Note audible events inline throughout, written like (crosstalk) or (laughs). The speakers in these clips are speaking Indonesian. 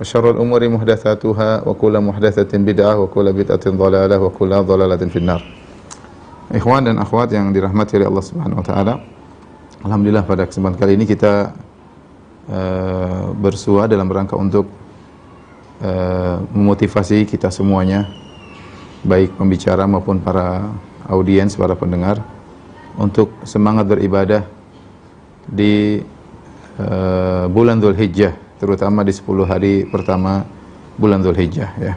وشر الأمور محدثاتها وكل محدثة بدعة وكل بدعة ضلالة وكل ضلالة في النار Ikhwan dan akhwat yang dirahmati oleh Allah Subhanahu wa taala. Alhamdulillah pada kesempatan kali ini kita uh, bersua dalam rangka untuk uh, memotivasi kita semuanya baik pembicara maupun para audiens, para pendengar untuk semangat beribadah di uh, bulan Dzulhijjah terutama di 10 hari pertama bulan Zulhijjah ya.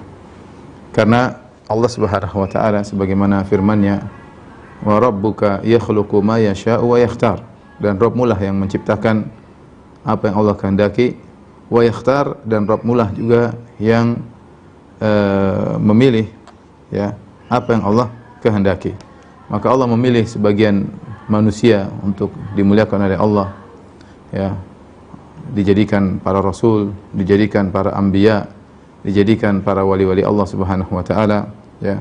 Karena Allah Subhanahu wa taala sebagaimana firman-Nya wa rabbuka yakhluqu ma yasha'u wa yakhtar dan Rabbmu lah yang menciptakan apa yang Allah kehendaki wa yakhtar dan Rabbmu lah juga yang uh, memilih ya apa yang Allah kehendaki. Maka Allah memilih sebagian manusia untuk dimuliakan oleh Allah ya dijadikan para rasul, dijadikan para anbiya, dijadikan para wali-wali Allah Subhanahu wa taala, ya.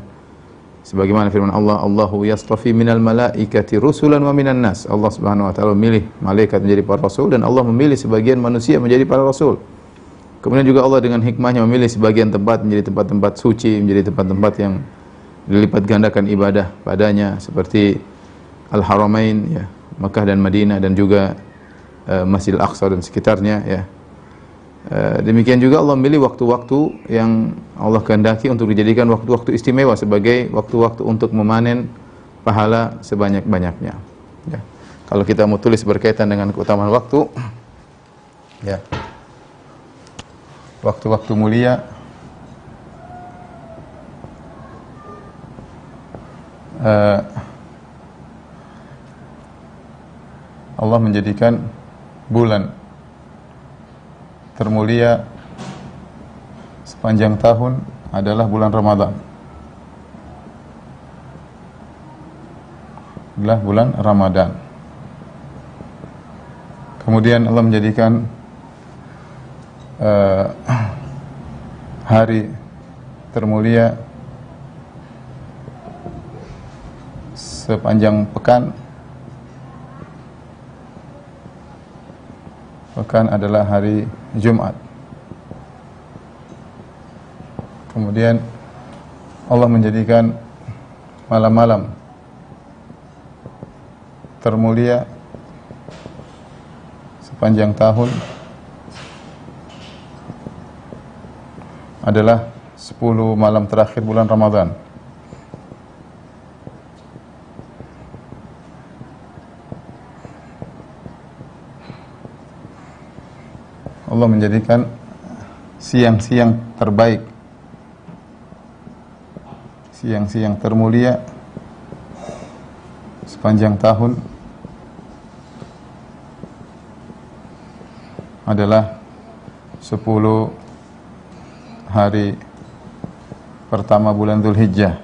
Sebagaimana firman Allah, Allahu yastafi minal malaikati rusulan wa minan nas. Allah Subhanahu wa taala memilih malaikat menjadi para rasul dan Allah memilih sebagian manusia menjadi para rasul. Kemudian juga Allah dengan hikmahnya memilih sebagian tempat menjadi tempat-tempat suci, menjadi tempat-tempat yang dilipat gandakan ibadah padanya seperti Al-Haramain ya, Makkah dan Madinah dan juga uh, Masjidil Aqsa dan sekitarnya ya. Uh, demikian juga Allah memilih waktu-waktu yang Allah kehendaki untuk dijadikan waktu-waktu istimewa sebagai waktu-waktu untuk memanen pahala sebanyak-banyaknya. Ya. Kalau kita mau tulis berkaitan dengan keutamaan waktu, (clears throat) ya, waktu-waktu mulia, uh, Allah menjadikan bulan termulia sepanjang tahun adalah bulan Ramadan. Adalah bulan Ramadan. Kemudian Allah menjadikan uh, hari termulia sepanjang pekan pekan adalah hari Jumat. Kemudian Allah menjadikan malam-malam termulia sepanjang tahun adalah 10 malam terakhir bulan Ramadan. Allah menjadikan siang-siang terbaik. Siang-siang termulia sepanjang tahun adalah 10 hari pertama bulan Dzulhijjah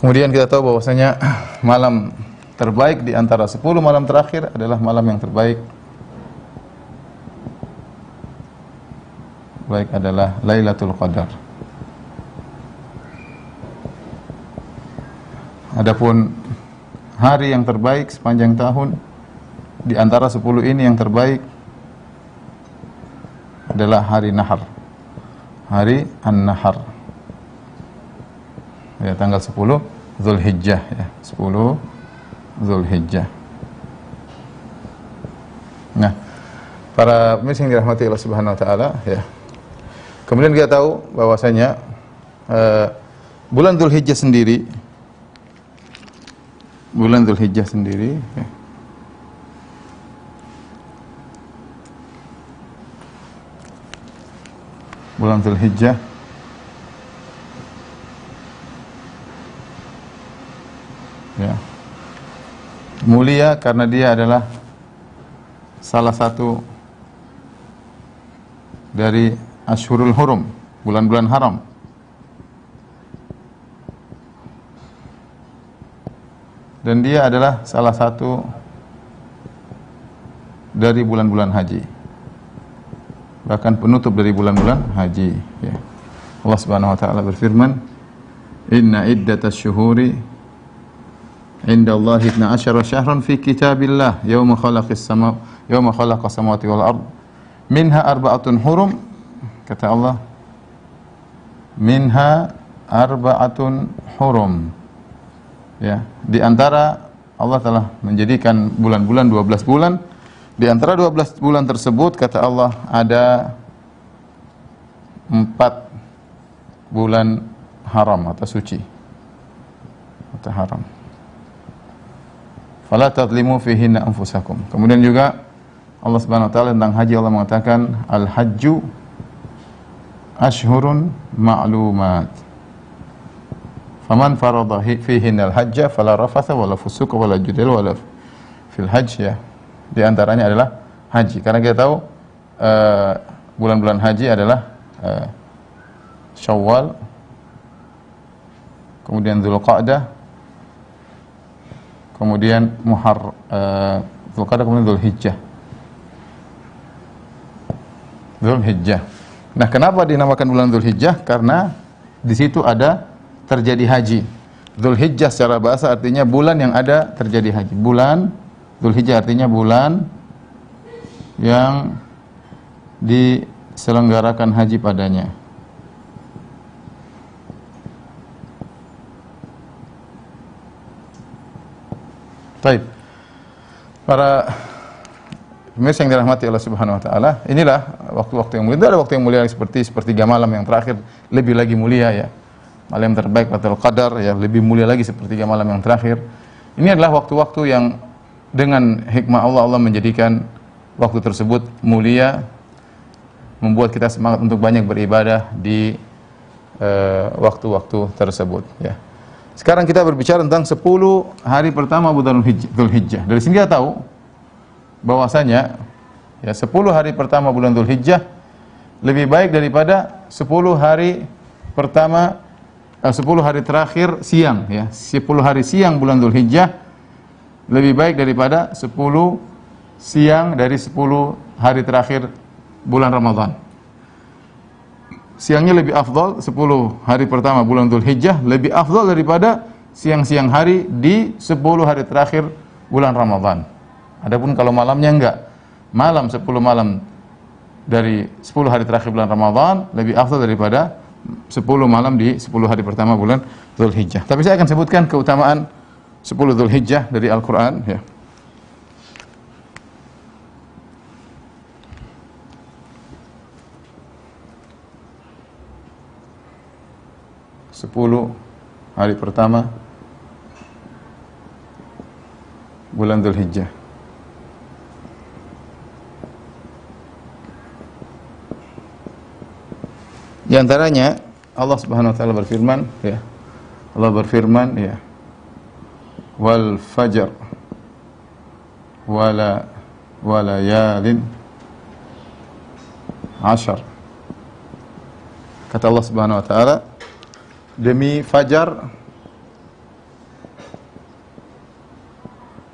Kemudian kita tahu bahwasanya (clears throat) malam terbaik di antara 10 malam terakhir adalah malam yang terbaik. Baik adalah Lailatul Qadar. Adapun hari yang terbaik sepanjang tahun di antara 10 ini yang terbaik adalah hari Nahar. Hari An-Nahar ya tanggal 10 Zulhijjah ya 10 Zulhijjah Nah, para pemirsa yang dirahmati Allah Subhanahu wa taala, ya. Kemudian kita tahu bahwasanya uh, bulan Dzulhijjah sendiri bulan Dzulhijjah sendiri ya. bulan Dzulhijjah ya mulia karena dia adalah salah satu dari Ashurul Hurum, bulan-bulan haram. Dan dia adalah salah satu dari bulan-bulan haji. Bahkan penutup dari bulan-bulan haji, ya. Allah Subhanahu wa taala berfirman, "Inna iddatasy syuhuri inda Allah 12 syahran fi kitabillah. Yawma khalaqis sama yawma khalaqas samawati wal ard. Minha arba'atun hurum kata Allah. Minha arba'atun hurum. Ya di antara Allah telah menjadikan bulan-bulan 12 bulan. Di antara 12 bulan tersebut kata Allah ada empat bulan haram atau suci. Atau haram Fala tadlimu fihinna anfusakum. Kemudian juga Allah Subhanahu wa taala tentang haji Allah mengatakan al-hajju ashhurun ma'lumat. Faman farada fihinna al-hajja fala rafatha wala fusuqa wala judal wala fil hajj ya. Di antaranya adalah haji. Karena kita tahu uh, bulan-bulan haji adalah uh, Syawal, kemudian Dzulqa'dah, kemudian Muhar uh, Zulqa'dah kemudian Zulhijjah. Zulhijjah. Nah, kenapa dinamakan bulan Zulhijjah? Karena di situ ada terjadi haji. Zulhijjah secara bahasa artinya bulan yang ada terjadi haji. Bulan Zulhijjah artinya bulan yang diselenggarakan haji padanya. Baik. Para pemirsa yang dirahmati Allah Subhanahu wa taala, inilah waktu-waktu yang mulia. Itu ada waktu yang mulia seperti sepertiga malam yang terakhir lebih lagi mulia ya. Malam terbaik Lailatul Qadar ya lebih mulia lagi sepertiga malam yang terakhir. Ini adalah waktu-waktu yang dengan hikmah Allah Allah menjadikan waktu tersebut mulia membuat kita semangat untuk banyak beribadah di eh, waktu-waktu uh, tersebut ya. Sekarang kita berbicara tentang 10 hari pertama bulan Dzulhijjah. Dari sini kita tahu bahwasanya ya 10 hari pertama bulan Dzulhijjah lebih baik daripada 10 hari pertama eh, 10 hari terakhir siang ya. 10 hari siang bulan Dzulhijjah lebih baik daripada 10 siang dari 10 hari terakhir bulan Ramadan siangnya lebih afdal 10 hari pertama bulan Dhul Hijjah lebih afdal daripada siang-siang hari di 10 hari terakhir bulan Ramadhan. Adapun kalau malamnya enggak, malam 10 malam dari 10 hari terakhir bulan Ramadhan lebih afdal daripada 10 malam di 10 hari pertama bulan Dhul Hijjah. Tapi saya akan sebutkan keutamaan 10 Dhul Hijjah dari Al-Quran ya. 10 hari pertama bulan Dhul Hijjah. Di antaranya Allah Subhanahu wa taala berfirman ya. Allah berfirman ya. Wal fajr wala walayalin ashar. Kata Allah Subhanahu wa taala demi fajar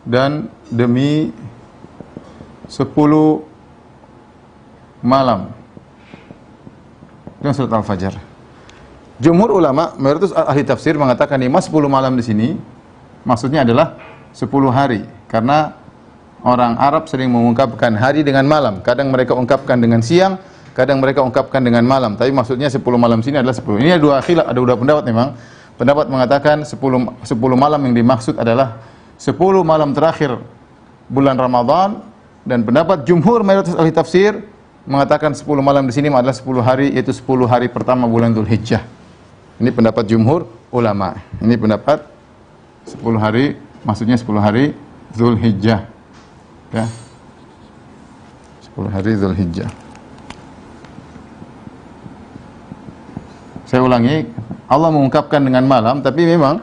dan demi sepuluh malam. Itu surat Al-Fajr. Jumhur ulama, mayoritas ahli tafsir mengatakan lima sepuluh malam di sini maksudnya adalah sepuluh hari karena orang Arab sering mengungkapkan hari dengan malam. Kadang mereka ungkapkan dengan siang, kadang mereka ungkapkan dengan malam, tapi maksudnya 10 malam sini adalah 10. Ini ada dua khilaf, ada dua pendapat memang. Pendapat mengatakan 10 10 malam yang dimaksud adalah 10 malam terakhir bulan Ramadan dan pendapat jumhur mayoritas ahli tafsir mengatakan 10 malam di sini adalah 10 hari yaitu 10 hari pertama bulan Dzulhijjah. Ini pendapat jumhur ulama. Ini pendapat 10 hari maksudnya 10 hari Dzulhijjah. Ya. 10 hari Dzulhijjah. Saya ulangi, Allah mengungkapkan dengan malam, tapi memang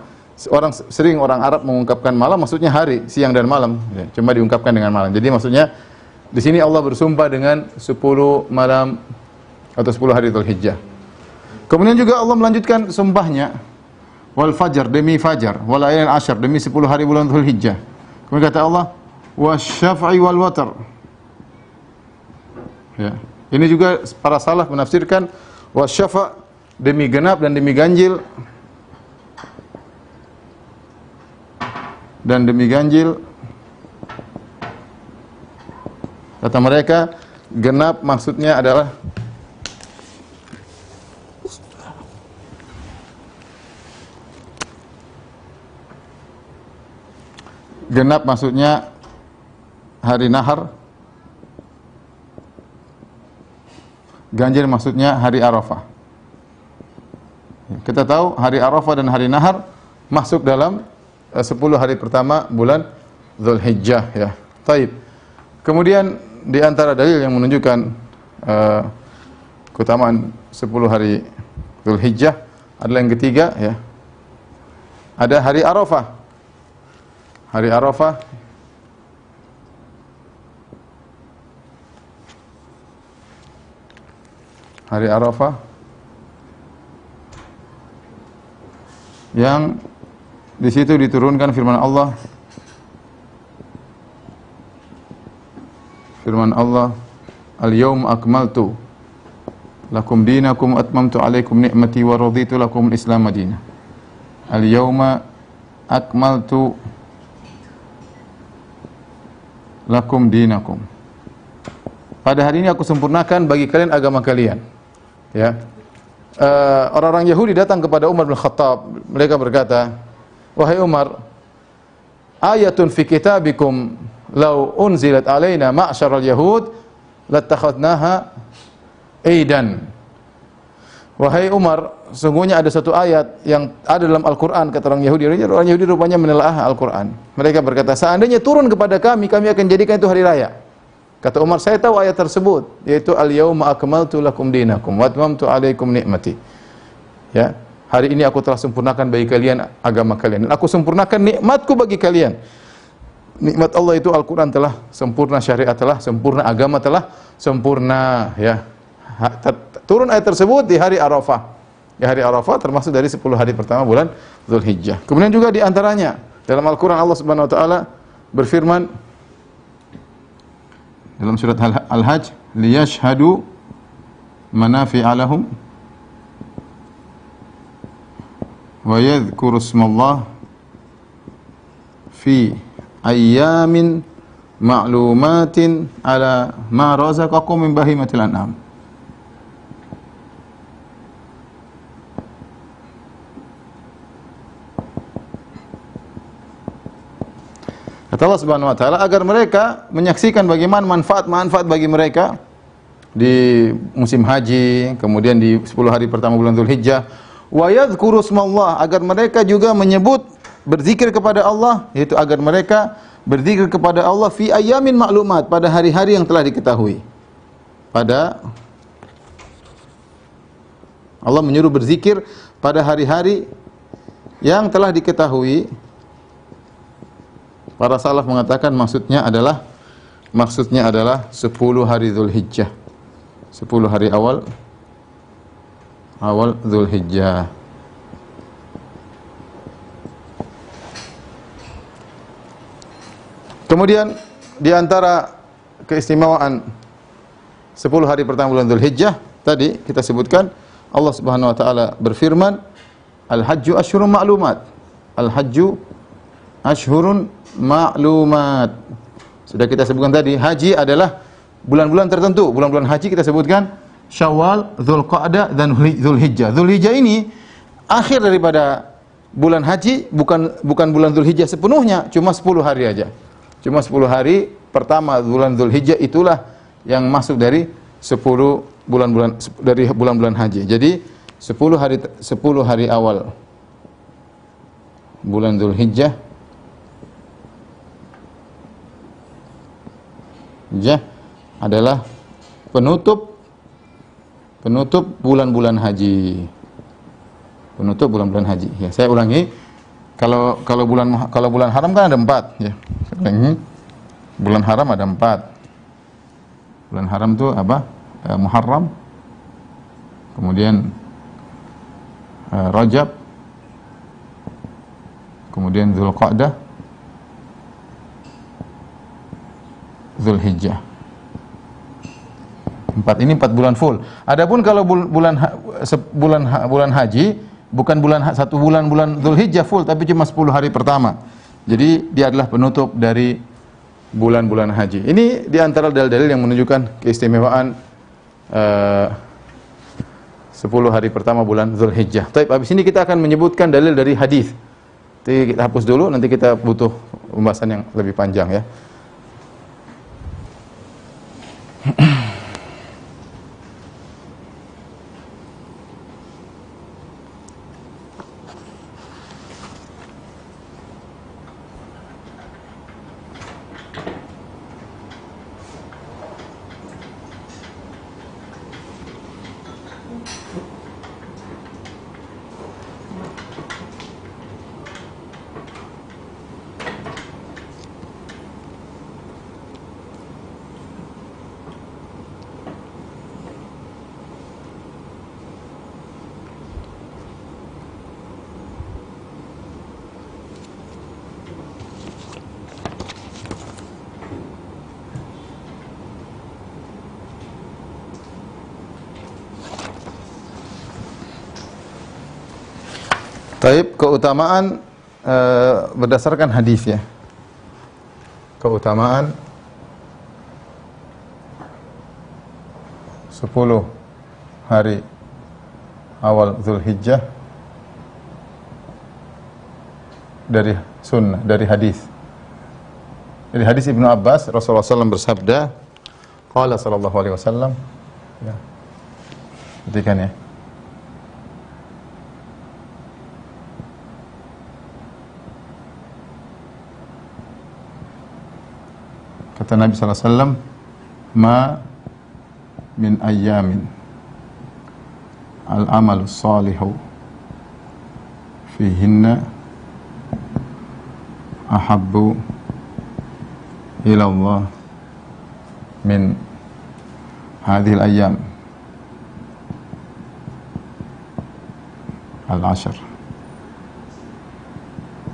orang sering orang Arab mengungkapkan malam maksudnya hari, siang dan malam. Ya, cuma diungkapkan dengan malam. Jadi maksudnya di sini Allah bersumpah dengan 10 malam atau 10 hari Dzulhijjah. Kemudian juga Allah melanjutkan sumpahnya wal fajar demi fajar wal ayyan asyar demi 10 hari bulan Dzulhijjah. Kemudian kata Allah wasyaf'i wal watar. Ya. Ini juga para salaf menafsirkan wasyafa' demi genap dan demi ganjil. Dan demi ganjil. Kata mereka genap maksudnya adalah genap maksudnya hari nahar. Ganjil maksudnya hari arafah kita tahu hari Arafah dan hari Nahar masuk dalam uh, eh, 10 hari pertama bulan Zulhijjah ya. Taib. Kemudian di antara dalil yang menunjukkan uh, keutamaan 10 hari Zulhijjah adalah yang ketiga ya. Ada hari Arafah. Hari Arafah Hari Arafah yang di situ diturunkan firman Allah. Firman Allah al-yawm akmaltu lakum dinakum atmamtu alaikum ni'mati wa raditu lakum al-islam madinah al-yawma akmaltu lakum dinakum. Pada hari ini aku sempurnakan bagi kalian agama kalian. Ya uh, orang-orang Yahudi datang kepada Umar bin Khattab. Mereka berkata, "Wahai Umar, ayatun fi kitabikum law unzilat alaina ma'syaral yahud latakhadnaha aidan." Wahai Umar, sungguhnya ada satu ayat yang ada dalam Al-Quran, kata orang Yahudi. Orang Yahudi rupanya menelaah Al-Quran. Mereka berkata, seandainya turun kepada kami, kami akan jadikan itu hari raya. Kata Umar, saya tahu ayat tersebut, yaitu al-yauma akmaltu lakum dinakum wa atmamtu alaikum nikmati. Ya, hari ini aku telah sempurnakan bagi kalian agama kalian dan aku sempurnakan nikmatku bagi kalian. Nikmat Allah itu Al-Qur'an telah sempurna, syariat telah sempurna, agama telah sempurna, ya. Turun ayat tersebut di hari Arafah. Di hari Arafah termasuk dari 10 hari pertama bulan Zulhijjah. Kemudian juga di antaranya dalam Al-Qur'an Allah Subhanahu wa taala berfirman dalam surat Al-Hajj liyashhadu manafi'a lahum wa yadhkuru ismallah fi ayyamin ma'lumatin ala ma razaqakum min bahimatil an'am Kata Allah Subhanahu wa taala agar mereka menyaksikan bagaimana manfaat-manfaat bagi mereka di musim haji, kemudian di 10 hari pertama bulan Dzulhijjah, wa yadhkuru agar mereka juga menyebut berzikir kepada Allah, yaitu agar mereka berzikir kepada Allah fi ayamin maklumat pada hari-hari yang telah diketahui. Pada Allah menyuruh berzikir pada hari-hari yang telah diketahui Para salaf mengatakan maksudnya adalah maksudnya adalah 10 hari Zulhijjah. 10 hari awal awal Zulhijjah. Kemudian di antara keistimewaan 10 hari pertama bulan Zulhijjah tadi kita sebutkan Allah Subhanahu wa taala berfirman Al-Hajju asyhurun ma'lumat. Al-Hajju asyhurun maklumat. Sudah kita sebutkan tadi, haji adalah bulan-bulan tertentu. Bulan-bulan haji kita sebutkan Syawal, Dzulqa'dah dan Dzulhijjah. Dzulhijjah ini akhir daripada bulan haji bukan bukan bulan Dzulhijjah sepenuhnya, cuma 10 hari aja. Cuma 10 hari pertama bulan Zulhijjah itulah yang masuk dari 10 bulan-bulan dari bulan-bulan haji. Jadi 10 hari 10 hari awal bulan Zulhijjah ya adalah penutup penutup bulan-bulan haji. Penutup bulan-bulan haji. Ya, saya ulangi. Kalau kalau bulan kalau bulan haram kan ada empat ya. Saya Bulan haram ada empat. Bulan haram itu apa? Eh, Muharram. Kemudian eh, Rajab. Kemudian Zulqa'dah. Zulhijjah. Empat ini empat bulan full. Adapun kalau bulan bulan bulan haji bukan bulan satu bulan bulan Zulhijjah full tapi cuma 10 hari pertama. Jadi dia adalah penutup dari bulan-bulan haji. Ini di antara dalil-dalil yang menunjukkan keistimewaan uh, 10 hari pertama bulan Zulhijjah. Tapi habis ini kita akan menyebutkan dalil dari hadis. Jadi kita hapus dulu nanti kita butuh pembahasan yang lebih panjang ya. Mm-hmm. (clears throat) Taib keutamaan e, berdasarkan hadis ya. Keutamaan 10 hari awal Zulhijjah dari sunnah, dari hadis. Dari hadis Ibnu Abbas Rasulullah SAW bersabda, qala sallallahu alaihi wasallam ya. Perhatikan ya. Kata Nabi SAW, Ma min ayyamin al-amalu salihu fihinna ahabbu ila Allah min hadhihi al-ayyam al-ashar.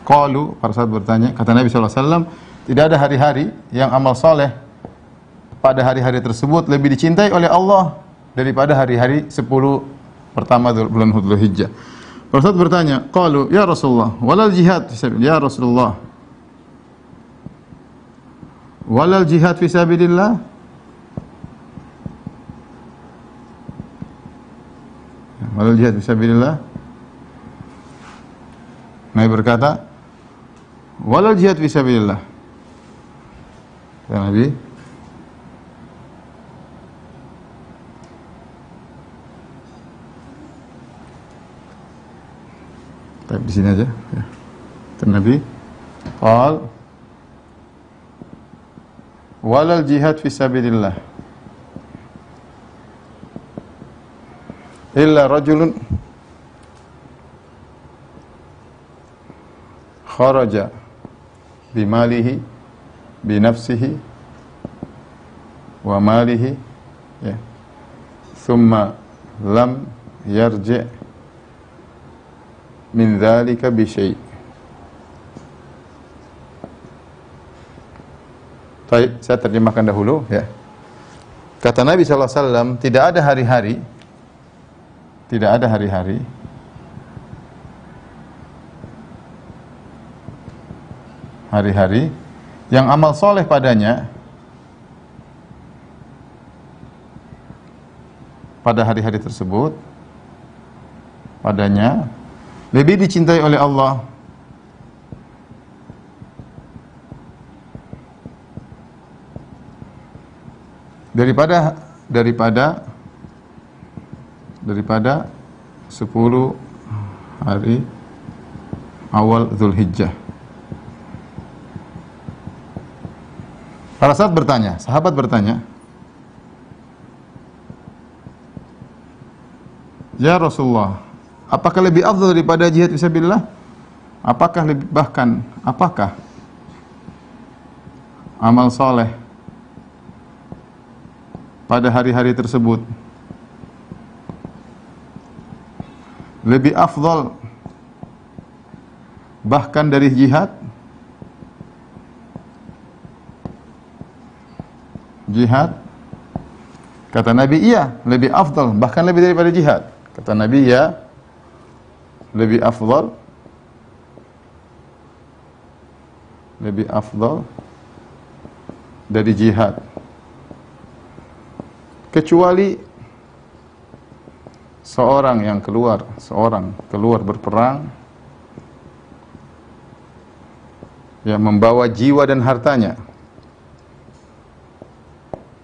Qalu, para sahabat bertanya, kata Nabi SAW, tidak ada hari-hari yang amal soleh pada hari-hari tersebut lebih dicintai oleh Allah daripada hari-hari 10 pertama bulan Hijjah. Rasul bertanya, "Qalu ya Rasulullah, walal jihad ya Rasulullah." Walal jihad fi sabilillah? Walal jihad fi sabilillah? Nabi berkata, "Walal jihad fi sabilillah." Ya Nabi. Tapi di sini aja. Ya. Nabi. Qal walal jihad fi sabilillah illa rajulun kharaja bimalihi binafsihi wa malihi ya thumma lam yarji min dhalika bi syai' Baik, saya terjemahkan dahulu ya. Kata Nabi SAW, tidak ada hari-hari tidak ada hari-hari hari-hari yang amal soleh padanya pada hari-hari tersebut padanya lebih dicintai oleh Allah daripada daripada daripada 10 hari awal Zulhijjah. Para sahabat bertanya, sahabat bertanya, Ya Rasulullah, apakah lebih afdal daripada jihad fisabilillah? Apakah lebih bahkan apakah amal soleh pada hari-hari tersebut lebih afdal bahkan dari jihad jihad? Kata Nabi iya lebih afdal bahkan lebih daripada jihad. Kata Nabi ya lebih afdal lebih afdal dari jihad. Kecuali seorang yang keluar seorang keluar berperang yang membawa jiwa dan hartanya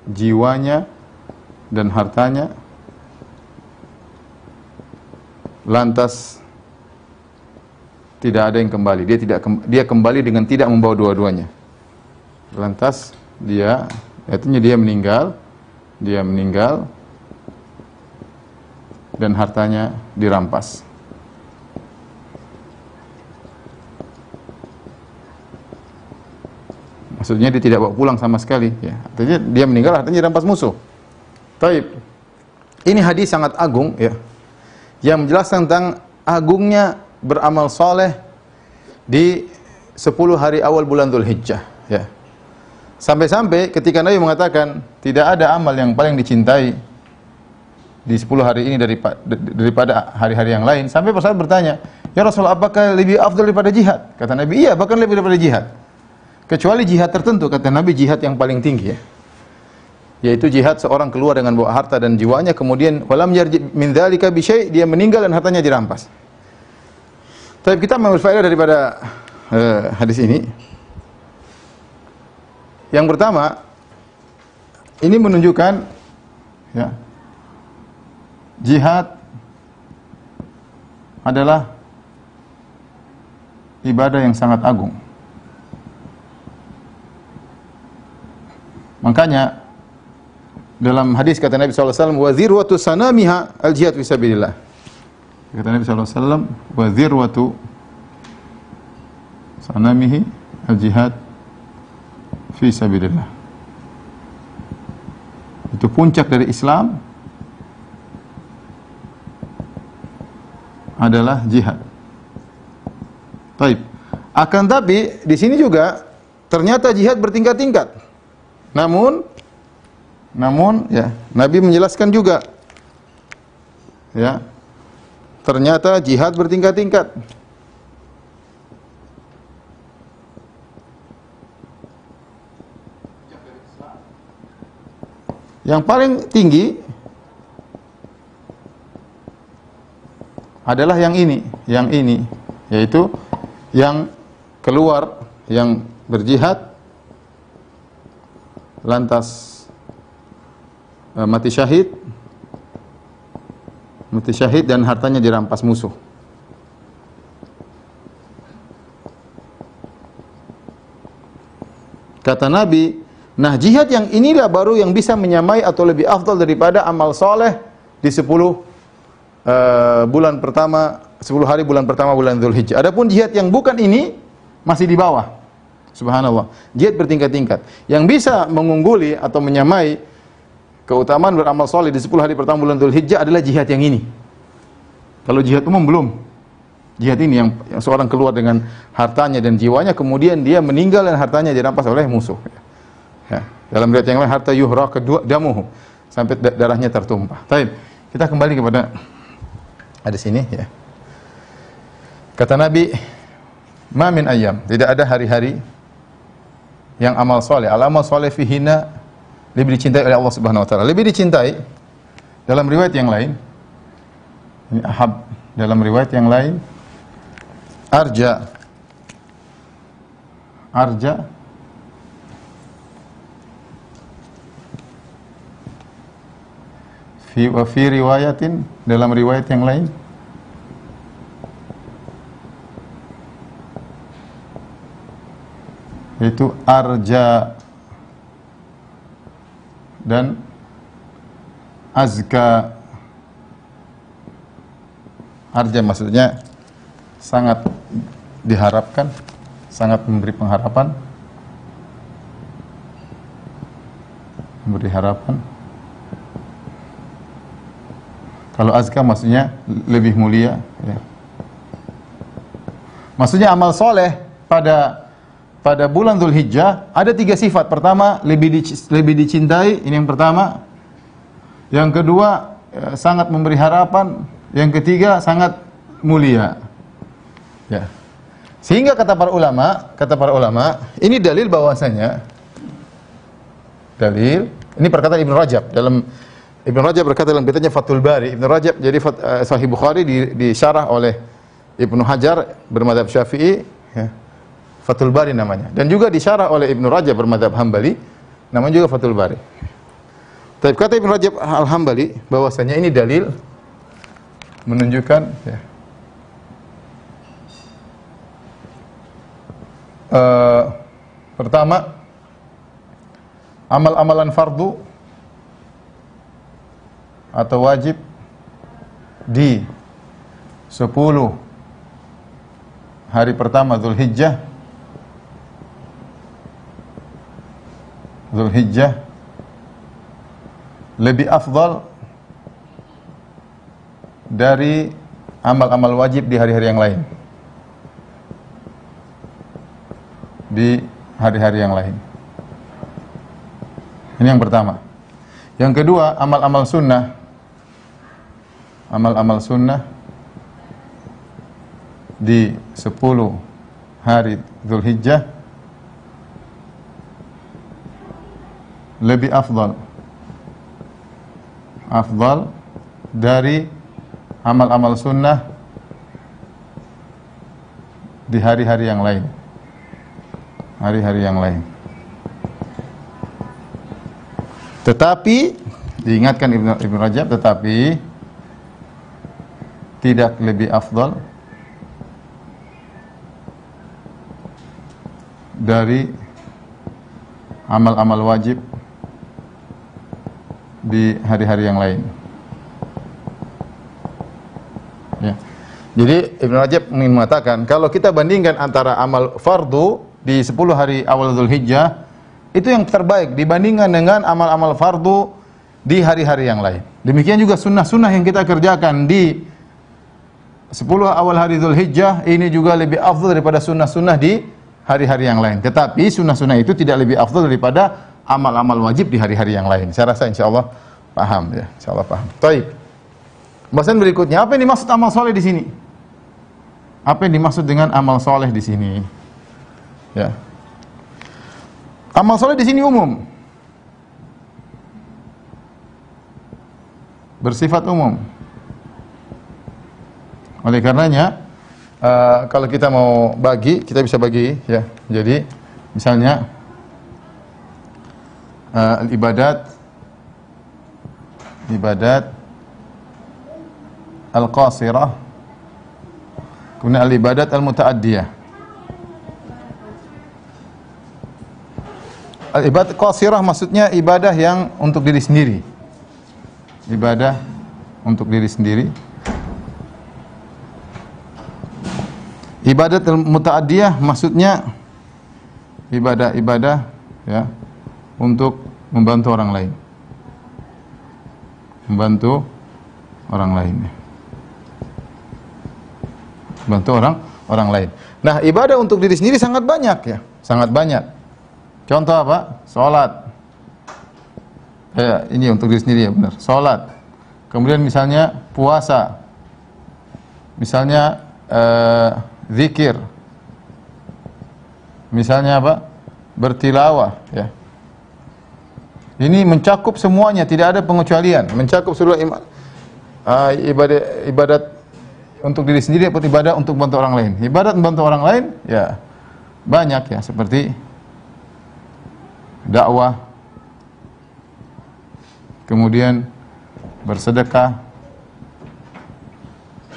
jiwanya dan hartanya lantas tidak ada yang kembali. Dia tidak dia kembali dengan tidak membawa dua-duanya. Lantas dia artinya dia meninggal, dia meninggal dan hartanya dirampas. Maksudnya dia tidak bawa pulang sama sekali ya. Artinya dia meninggal hartanya dirampas musuh. Taib. Ini hadis sangat agung ya yang menjelaskan tentang agungnya beramal soleh di 10 hari awal bulan Dhul Hijjah. Ya. Sampai-sampai ketika Nabi mengatakan tidak ada amal yang paling dicintai di 10 hari ini daripada hari-hari yang lain. Sampai para bertanya, Ya Rasulullah apakah lebih afdal daripada jihad? Kata Nabi, iya bahkan lebih daripada jihad. Kecuali jihad tertentu, kata Nabi jihad yang paling tinggi ya yaitu jihad seorang keluar dengan bawa harta dan jiwanya kemudian walam yarji min dzalika bi dia meninggal dan hartanya dirampas. Tapi kita mengambil faedah daripada uh, hadis ini. Yang pertama ini menunjukkan ya jihad adalah ibadah yang sangat agung. Makanya dalam hadis kata Nabi SAW wa zirwatu sanamiha al jihad fisabilillah kata Nabi SAW wa zirwatu sanamihi al jihad fisabilillah itu puncak dari Islam adalah jihad. Taib. Akan tapi di sini juga ternyata jihad bertingkat-tingkat. Namun namun ya, Nabi menjelaskan juga ya. Ternyata jihad bertingkat-tingkat. Yang paling tinggi adalah yang ini, yang ini, yaitu yang keluar, yang berjihad, lantas Eh, mati syahid mati syahid dan hartanya dirampas musuh. Kata Nabi, nah jihad yang inilah baru yang bisa menyamai atau lebih afdal daripada amal soleh di 10 uh, eh, bulan pertama, 10 hari bulan pertama bulan Dzulhijjah. Adapun jihad yang bukan ini masih di bawah. Subhanallah. Jihad bertingkat-tingkat. Yang bisa mengungguli atau menyamai keutamaan beramal soleh di 10 hari pertama bulan Dhul Hijjah adalah jihad yang ini. Kalau jihad umum belum. Jihad ini yang, yang seorang keluar dengan hartanya dan jiwanya kemudian dia meninggal dan hartanya dirampas oleh musuh. Ya. Dalam riwayat yang lain harta yuhra kedua damuhu sampai darahnya tertumpah. Baik, kita kembali kepada ada sini ya. Kata Nabi, "Ma min ayyam, tidak ada hari-hari yang amal soleh, al amal soleh fihina lebih dicintai oleh Allah Subhanahu wa taala. Lebih dicintai dalam riwayat yang lain ini ahab dalam riwayat yang lain arja arja fi wa fi riwayatin dalam riwayat yang lain itu arja dan azka. Arja maksudnya sangat diharapkan sangat memberi pengharapan. Memberi harapan. Kalau azka maksudnya lebih mulia ya. maksudnya amal soleh pada pada bulan Zulhijjah ada tiga sifat. Pertama, lebih lebih dicintai, ini yang pertama. Yang kedua, ya, sangat memberi harapan. Yang ketiga, sangat mulia. Ya. Sehingga kata para ulama, kata para ulama, ini dalil bahwasanya dalil, ini perkataan Ibnu Rajab dalam Ibnu Rajab berkata dalam kitabnya Fathul Bari. Ibnu Rajab jadi uh, Sahih Bukhari di, disyarah oleh Ibnu Hajar bermadhab Syafi'i, ya Fathul Bari namanya. Dan juga disyarah oleh Ibnu Rajab bermadhab Hambali, namanya juga Fathul Bari. Tapi kata Ibnu Rajab Al-Hambali bahwasanya ini dalil menunjukkan ya, uh, pertama amal-amalan fardu atau wajib di 10 hari pertama Zulhijjah Zulhijjah lebih afdal dari amal-amal wajib di hari-hari yang lain. Di hari-hari yang lain. Ini yang pertama. Yang kedua, amal-amal sunnah. Amal-amal sunnah di 10 hari Zulhijjah lebih afdal. Afdal dari amal-amal sunnah di hari-hari yang lain. Hari-hari yang lain. Tetapi diingatkan Ibnu Ibnu Rajab tetapi tidak lebih afdal dari amal-amal wajib di hari-hari yang lain. Ya. Jadi Ibnu Rajab ingin mengatakan kalau kita bandingkan antara amal fardu di 10 hari awal Zulhijjah itu yang terbaik dibandingkan dengan amal-amal fardu di hari-hari yang lain. Demikian juga sunnah-sunnah yang kita kerjakan di 10 awal hari Zulhijjah ini juga lebih afdal daripada sunnah-sunnah di hari-hari yang lain. Tetapi sunnah-sunnah itu tidak lebih afdal daripada amal-amal wajib di hari-hari yang lain. Saya rasa insya Allah paham ya, insya Allah paham. Taib. Bahasan berikutnya, apa yang dimaksud amal soleh di sini? Apa yang dimaksud dengan amal soleh di sini? Ya. Amal soleh di sini umum. Bersifat umum. Oleh karenanya, uh, kalau kita mau bagi, kita bisa bagi ya. Jadi, misalnya uh, ibadat ibadat. Al-qasirah. Kemudian al-ibadat al-mutaaddiyah. Al-ibadat qasirah maksudnya ibadah yang untuk diri sendiri. Ibadah untuk diri sendiri. Ibadat al-mutaaddiyah maksudnya ibadah-ibadah ya untuk membantu orang lain. Membantu orang lain. Membantu orang orang lain. Nah, ibadah untuk diri sendiri sangat banyak ya, sangat banyak. Contoh apa? Salat. Ya, ini untuk diri sendiri ya benar. Salat. Kemudian misalnya puasa. Misalnya eh, zikir. Misalnya apa? Bertilawah ya. Ini mencakup semuanya, tidak ada pengecualian. Mencakup seluruh uh, ibadat ibadat untuk diri sendiri atau ibadah untuk membantu orang lain. Ibadat membantu orang lain, ya banyak ya seperti dakwah, kemudian bersedekah,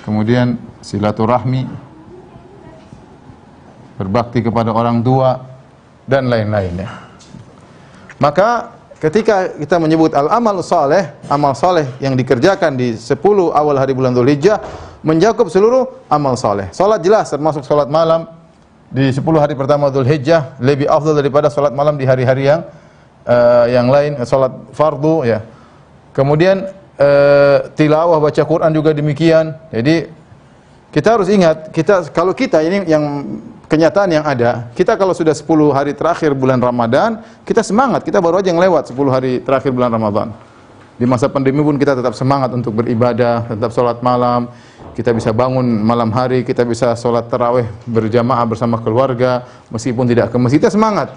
kemudian silaturahmi, berbakti kepada orang tua dan lain-lainnya. Maka ketika kita menyebut al-amal saleh, amal saleh yang dikerjakan di 10 awal hari bulan Dzulhijjah mencakup seluruh amal saleh. Salat jelas termasuk salat malam di 10 hari pertama Dzulhijjah lebih afdal daripada salat malam di hari-hari yang uh, yang lain, salat fardu ya. Kemudian uh, tilawah baca Quran juga demikian. Jadi kita harus ingat, kita kalau kita ini yang kenyataan yang ada, kita kalau sudah 10 hari terakhir bulan Ramadan, kita semangat, kita baru aja yang lewat 10 hari terakhir bulan Ramadan. Di masa pandemi pun kita tetap semangat untuk beribadah, tetap sholat malam, kita bisa bangun malam hari, kita bisa sholat taraweh berjamaah bersama keluarga, meskipun tidak ke masjid, kita semangat.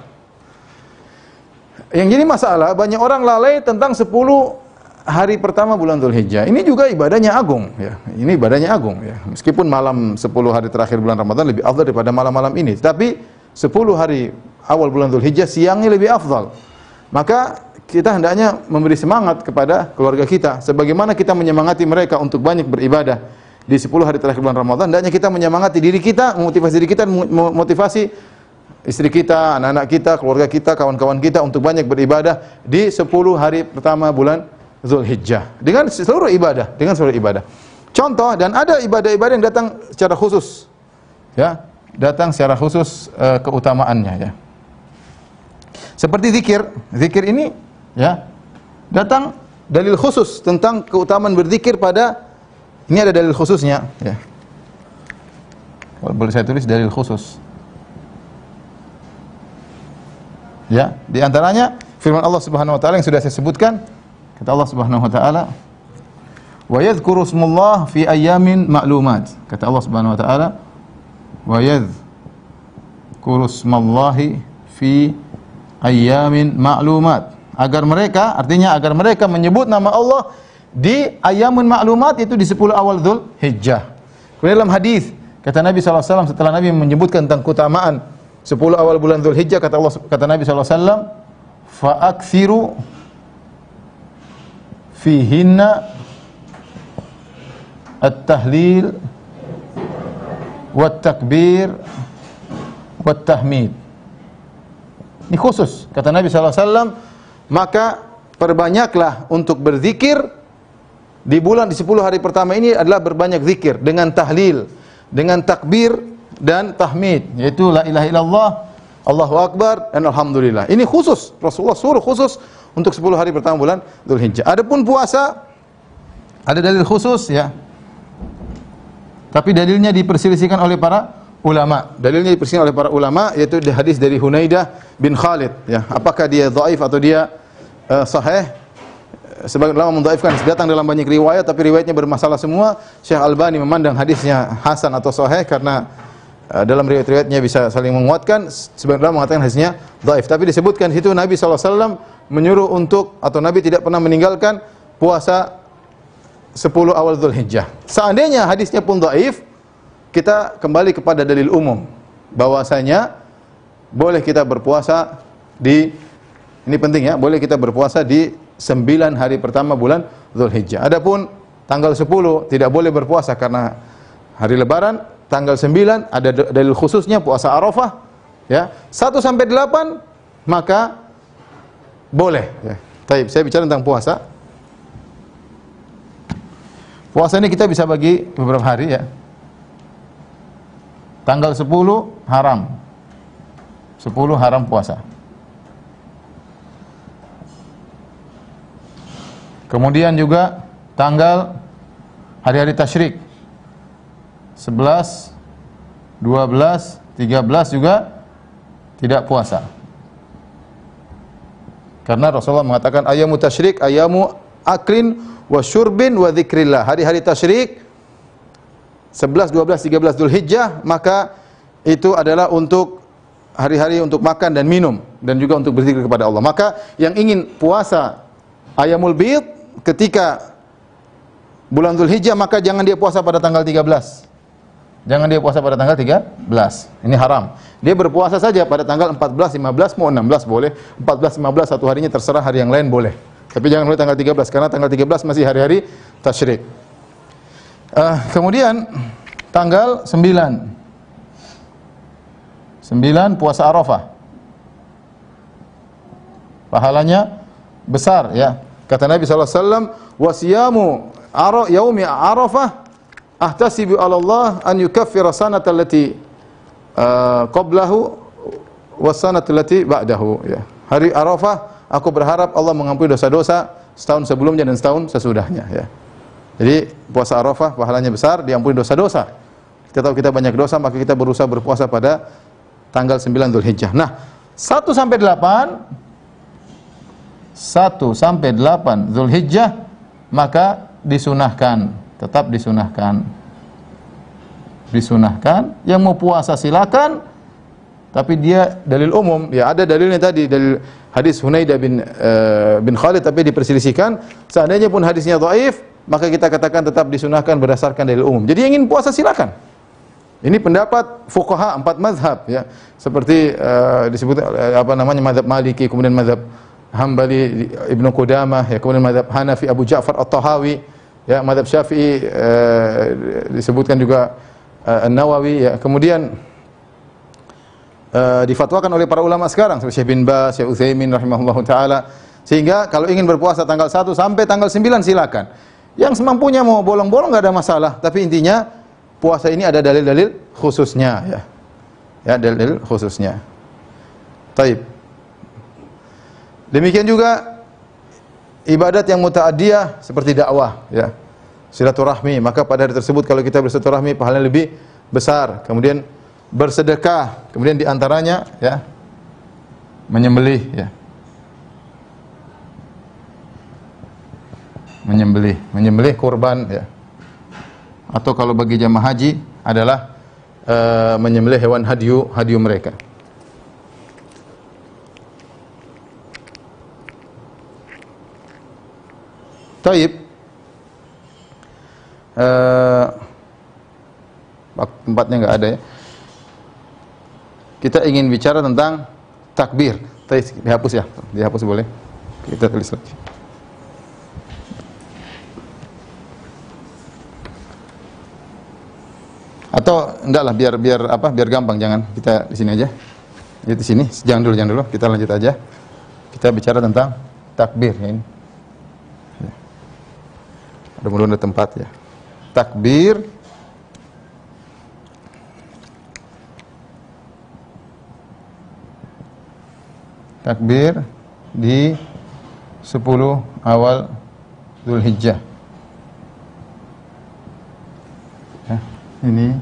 Yang jadi masalah, banyak orang lalai tentang 10 hari pertama bulan Dzulhijjah. Ini juga ibadahnya agung ya. Ini ibadahnya agung ya. Meskipun malam 10 hari terakhir bulan Ramadan lebih afdal daripada malam-malam ini, tapi 10 hari awal bulan Dzulhijjah siangnya lebih afdal. Maka kita hendaknya memberi semangat kepada keluarga kita sebagaimana kita menyemangati mereka untuk banyak beribadah di 10 hari terakhir bulan Ramadan hendaknya kita menyemangati diri kita memotivasi diri kita memotivasi istri kita, anak-anak kita, keluarga kita, kawan-kawan kita untuk banyak beribadah di 10 hari pertama bulan Zulhijjah dengan seluruh ibadah, dengan seluruh ibadah. Contoh dan ada ibadah-ibadah yang datang secara khusus. Ya, datang secara khusus uh, keutamaannya ya. Seperti zikir, zikir ini ya datang dalil khusus tentang keutamaan berzikir pada ini ada dalil khususnya ya. Boleh saya tulis dalil khusus. Ya, di antaranya firman Allah Subhanahu wa taala yang sudah saya sebutkan Kata Allah Subhanahu wa taala, "Wa yadhkuru ismallah fi ayyamin ma'lumat." Kata Allah Subhanahu wa taala, "Wa yadhkuru ismallahi fi ayyamin ma'lumat." Agar mereka, artinya agar mereka menyebut nama Allah di ayamun ma'lumat itu di 10 awal Dzul Hijjah. Kemudian dalam hadis kata Nabi SAW setelah Nabi menyebutkan tentang keutamaan 10 awal bulan Dzul Hijjah kata Allah kata Nabi SAW fa'akthiru fihinna at-tahlil wat-takbir wat-tahmid. Ini khusus kata Nabi SAW maka perbanyaklah untuk berzikir di bulan di 10 hari pertama ini adalah berbanyak zikir dengan tahlil, dengan takbir dan tahmid yaitu la ilaha illallah, Allahu akbar dan alhamdulillah. Ini khusus Rasulullah suruh khusus untuk 10 hari pertama bulan Dzulhijjah. Adapun puasa ada dalil khusus ya. Tapi dalilnya diperselisihkan oleh para ulama. Dalilnya diperselisihkan oleh para ulama yaitu di hadis dari Hunaidah bin Khalid ya. Apakah dia dhaif atau dia uh, sahih? Sebagian ulama mendhaifkan datang dalam banyak riwayat tapi riwayatnya bermasalah semua. Syekh Albani memandang hadisnya hasan atau sahih karena uh, dalam riwayat-riwayatnya bisa saling menguatkan. Sebagian ulama mengatakan hadisnya dhaif. Tapi disebutkan di situ Nabi SAW menyuruh untuk atau Nabi tidak pernah meninggalkan puasa 10 awal Dzulhijjah. Seandainya hadisnya pun dhaif, kita kembali kepada dalil umum bahwasanya boleh kita berpuasa di ini penting ya, boleh kita berpuasa di 9 hari pertama bulan Dzulhijjah. Adapun tanggal 10 tidak boleh berpuasa karena hari lebaran, tanggal 9 ada dalil khususnya puasa Arafah ya. 1 sampai 8 maka boleh. Ya. Taib, saya bicara tentang puasa. Puasa ini kita bisa bagi beberapa hari ya. Tanggal 10 haram. 10 haram puasa. Kemudian juga tanggal hari-hari tasyrik. 11, 12, 13 juga tidak puasa. Karena Rasulullah mengatakan ayamu tasyrik, ayamu akrin wa syurbin wa dzikrillah. Hari-hari tasyrik 11, 12, 13 Dzulhijjah maka itu adalah untuk hari-hari untuk makan dan minum dan juga untuk berzikir kepada Allah. Maka yang ingin puasa ayamul bid ketika bulan Dzulhijjah maka jangan dia puasa pada tanggal 13. Jangan dia puasa pada tanggal 13. Ini haram. Dia berpuasa saja pada tanggal 14, 15, mau 16 boleh. 14, 15 satu harinya terserah hari yang lain boleh. Tapi jangan mulai tanggal 13 karena tanggal 13 masih hari-hari tasyrik. Uh, kemudian tanggal 9 9 puasa Arafah. Pahalanya besar ya. Kata Nabi sallallahu alaihi wasallam, "Wasiyamu yaumi Arafah ahtasibu 'ala Allah an yukaffira sanata allati uh, qablahu was sanata allati ba'dahu." Ya. Hari Arafah aku berharap Allah mengampuni dosa-dosa setahun sebelumnya dan setahun sesudahnya ya. Jadi puasa Arafah pahalanya besar, diampuni dosa-dosa. Kita tahu kita banyak dosa, maka kita berusaha berpuasa pada tanggal 9 Dzulhijjah. Nah, 1 sampai 8 1 sampai 8 Zulhijjah maka disunahkan, tetap disunahkan. Disunahkan, yang mau puasa silakan, tapi dia dalil umum, ya ada dalilnya tadi dalil hadis Hunaidah bin uh, bin Khalid tapi diperselisihkan. Seandainya pun hadisnya dhaif, maka kita katakan tetap disunahkan berdasarkan dalil umum. Jadi yang ingin puasa silakan. Ini pendapat fuqaha empat mazhab ya. Seperti uh, disebut uh, apa namanya mazhab Maliki, kemudian mazhab Hambali Ibnu Qudamah ya kemudian mazhab Hanafi Abu Ja'far At-Tahawi ya mazhab Syafi'i uh, disebutkan juga uh, An-Nawawi ya kemudian uh, difatwakan oleh para ulama sekarang seperti Syekh bin Baz, Syekh Utsaimin rahimahullah taala sehingga kalau ingin berpuasa tanggal 1 sampai tanggal 9 silakan. Yang semampunya mau bolong-bolong enggak ada masalah, tapi intinya puasa ini ada dalil-dalil khususnya ya. Ya, dalil-dalil khususnya. Taib. Demikian juga ibadat yang muta'addiyah seperti dakwah ya. Silaturahmi, maka pada hari tersebut kalau kita bersilaturahmi pahalanya lebih besar. Kemudian bersedekah, kemudian di antaranya ya menyembelih ya. Menyembelih, menyembelih kurban ya. Atau kalau bagi jamaah haji adalah uh, menyembelih hewan hadiu hadiu mereka. Taib. Uh, tempatnya enggak ada ya. Kita ingin bicara tentang takbir. Tadi dihapus ya, dihapus boleh. Kita tulis lagi. Atau enggak lah biar biar apa? Biar gampang jangan kita di sini aja. Jadi di sini, jangan dulu, jangan dulu. Kita lanjut aja. Kita bicara tentang takbir ya ini. Mudah-mudahan ada tempat ya. Takbir Takbir di 10 awal Zulhijjah. Ya, ini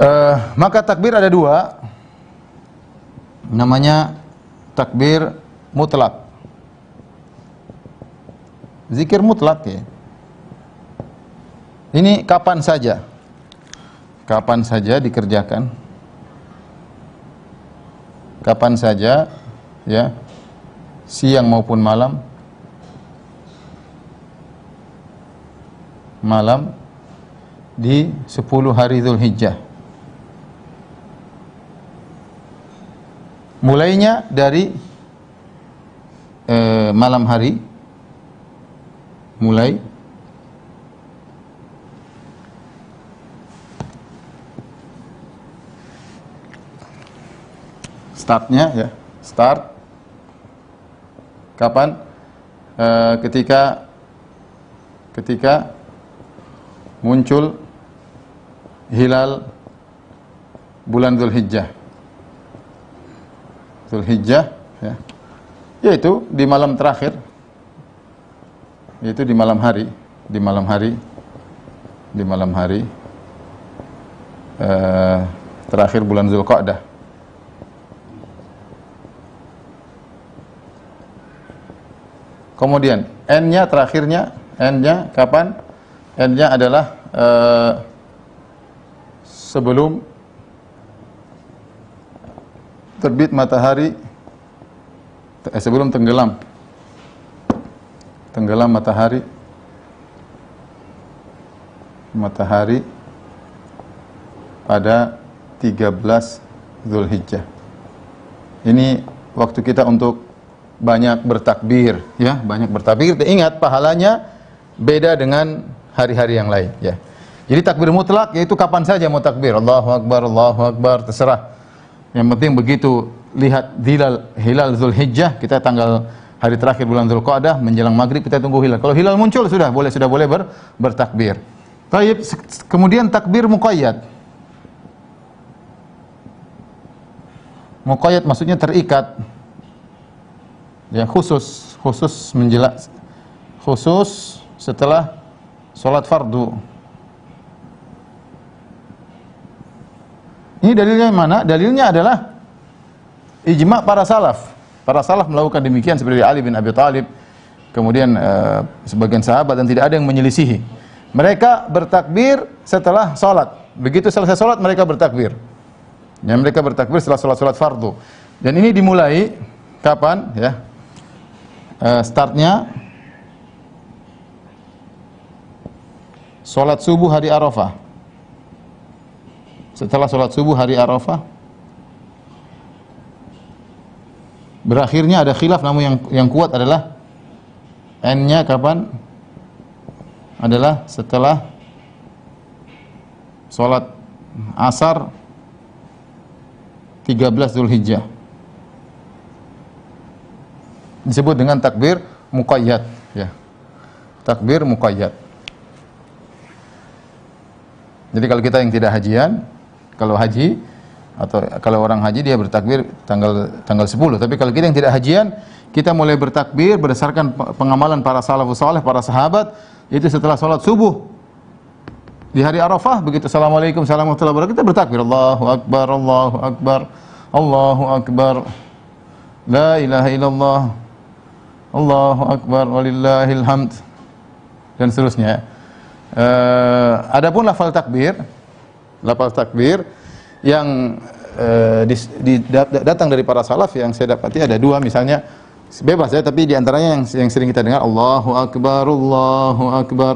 uh, maka takbir ada dua namanya takbir mutlak Zikir mutlak ya. Ini kapan saja. Kapan saja dikerjakan. Kapan saja ya. Siang maupun malam. Malam di 10 hari Zulhijjah. Mulainya dari eh, malam hari mulai. Startnya ya. Start. Kapan? E, ketika ketika muncul hilal bulan Zulhijjah. Zulhijjah ya. Yaitu di malam terakhir itu di malam hari, di malam hari, di malam hari uh, terakhir bulan Zulqa'dah. Kemudian n-nya terakhirnya, n-nya kapan? N-nya adalah uh, sebelum terbit matahari eh, sebelum tenggelam tenggelam matahari matahari pada 13 Zulhijjah. Ini waktu kita untuk banyak bertakbir ya, banyak bertakbir. Ingat pahalanya beda dengan hari-hari yang lain ya. Jadi takbir mutlak yaitu kapan saja mau takbir. Allahu akbar, Allahu akbar, terserah. Yang penting begitu lihat hilal hilal Zulhijjah, kita tanggal hari terakhir bulan Zulqa'dah menjelang maghrib kita tunggu hilal. Kalau hilal muncul sudah boleh sudah boleh ber, bertakbir. Taib, kemudian takbir muqayyad. Muqayyad maksudnya terikat. Ya, khusus, khusus menjelas khusus setelah sholat fardu. Ini dalilnya mana? Dalilnya adalah ijma para salaf. Para salaf melakukan demikian seperti Ali bin Abi Thalib, kemudian uh, sebagian sahabat dan tidak ada yang menyelisihi. Mereka bertakbir setelah sholat. Begitu selesai sholat mereka bertakbir. Ya, mereka bertakbir setelah sholat-sholat fardu. Dan ini dimulai kapan? Ya, uh, startnya sholat subuh hari Arafah. Setelah sholat subuh hari Arafah, berakhirnya ada khilaf namun yang yang kuat adalah n-nya kapan? Adalah setelah sholat asar 13 Zulhijjah. Disebut dengan takbir muqayyad ya. Takbir muqayyad. Jadi kalau kita yang tidak hajian, kalau haji atau kalau orang haji dia bertakbir tanggal tanggal 10. Tapi kalau kita yang tidak hajian, kita mulai bertakbir berdasarkan pengamalan para salafus saleh, para sahabat itu setelah salat subuh. Di hari Arafah begitu Assalamualaikum warahmatullahi wabarakatuh kita bertakbir Allahu akbar Allahu akbar Allahu akbar La ilaha illallah Allahu akbar walillahil hamd dan seterusnya. Uh, adapun lafal takbir lafal takbir yang uh, di, di, datang dari para salaf yang saya dapati ada dua misalnya bebas ya tapi di antaranya yang yang sering kita dengar Allahu akbar Allahu akbar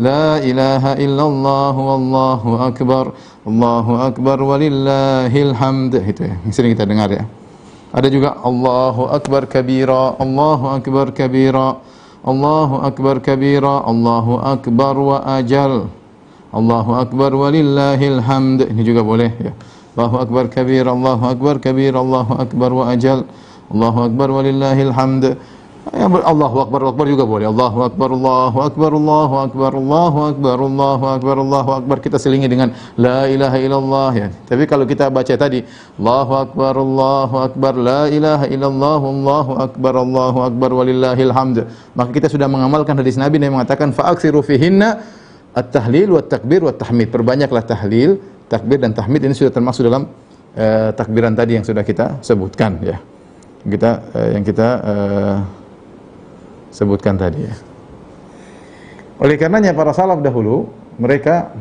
La ilaha illallah wallahu akbar Allahu akbar walillahil hamd itu ya, yang sering kita dengar ya. Ada juga Allahu akbar kabira Allahu akbar kabira Allahu akbar kabira Allahu akbar wa ajal Allahu akbar walillahil hamd. Ini juga boleh ya. Allahu akbar kabir, Allahu akbar kabir, Allahu akbar wa ajal. Allahu akbar walillahil hamd. Ya, Allahu akbar akbar juga boleh. Allahu akbar, Allahu akbar, Allahu akbar, Allahu akbar, Allahu akbar, Allahu akbar. Kita selingi dengan la ilaha illallah ya. Tapi kalau kita baca tadi Allahu akbar, Allahu akbar, la ilaha illallah, Allahu akbar, Allahu akbar walillahil hamd. Maka kita sudah mengamalkan hadis Nabi yang mengatakan fa'aksiru fihinna at-tahlil wa takbir wa tahmid. Perbanyaklah tahlil, takbir dan tahmid ini sudah termasuk dalam uh, takbiran tadi yang sudah kita sebutkan ya. Kita uh, yang kita uh, sebutkan tadi ya. Oleh karenanya para salaf dahulu mereka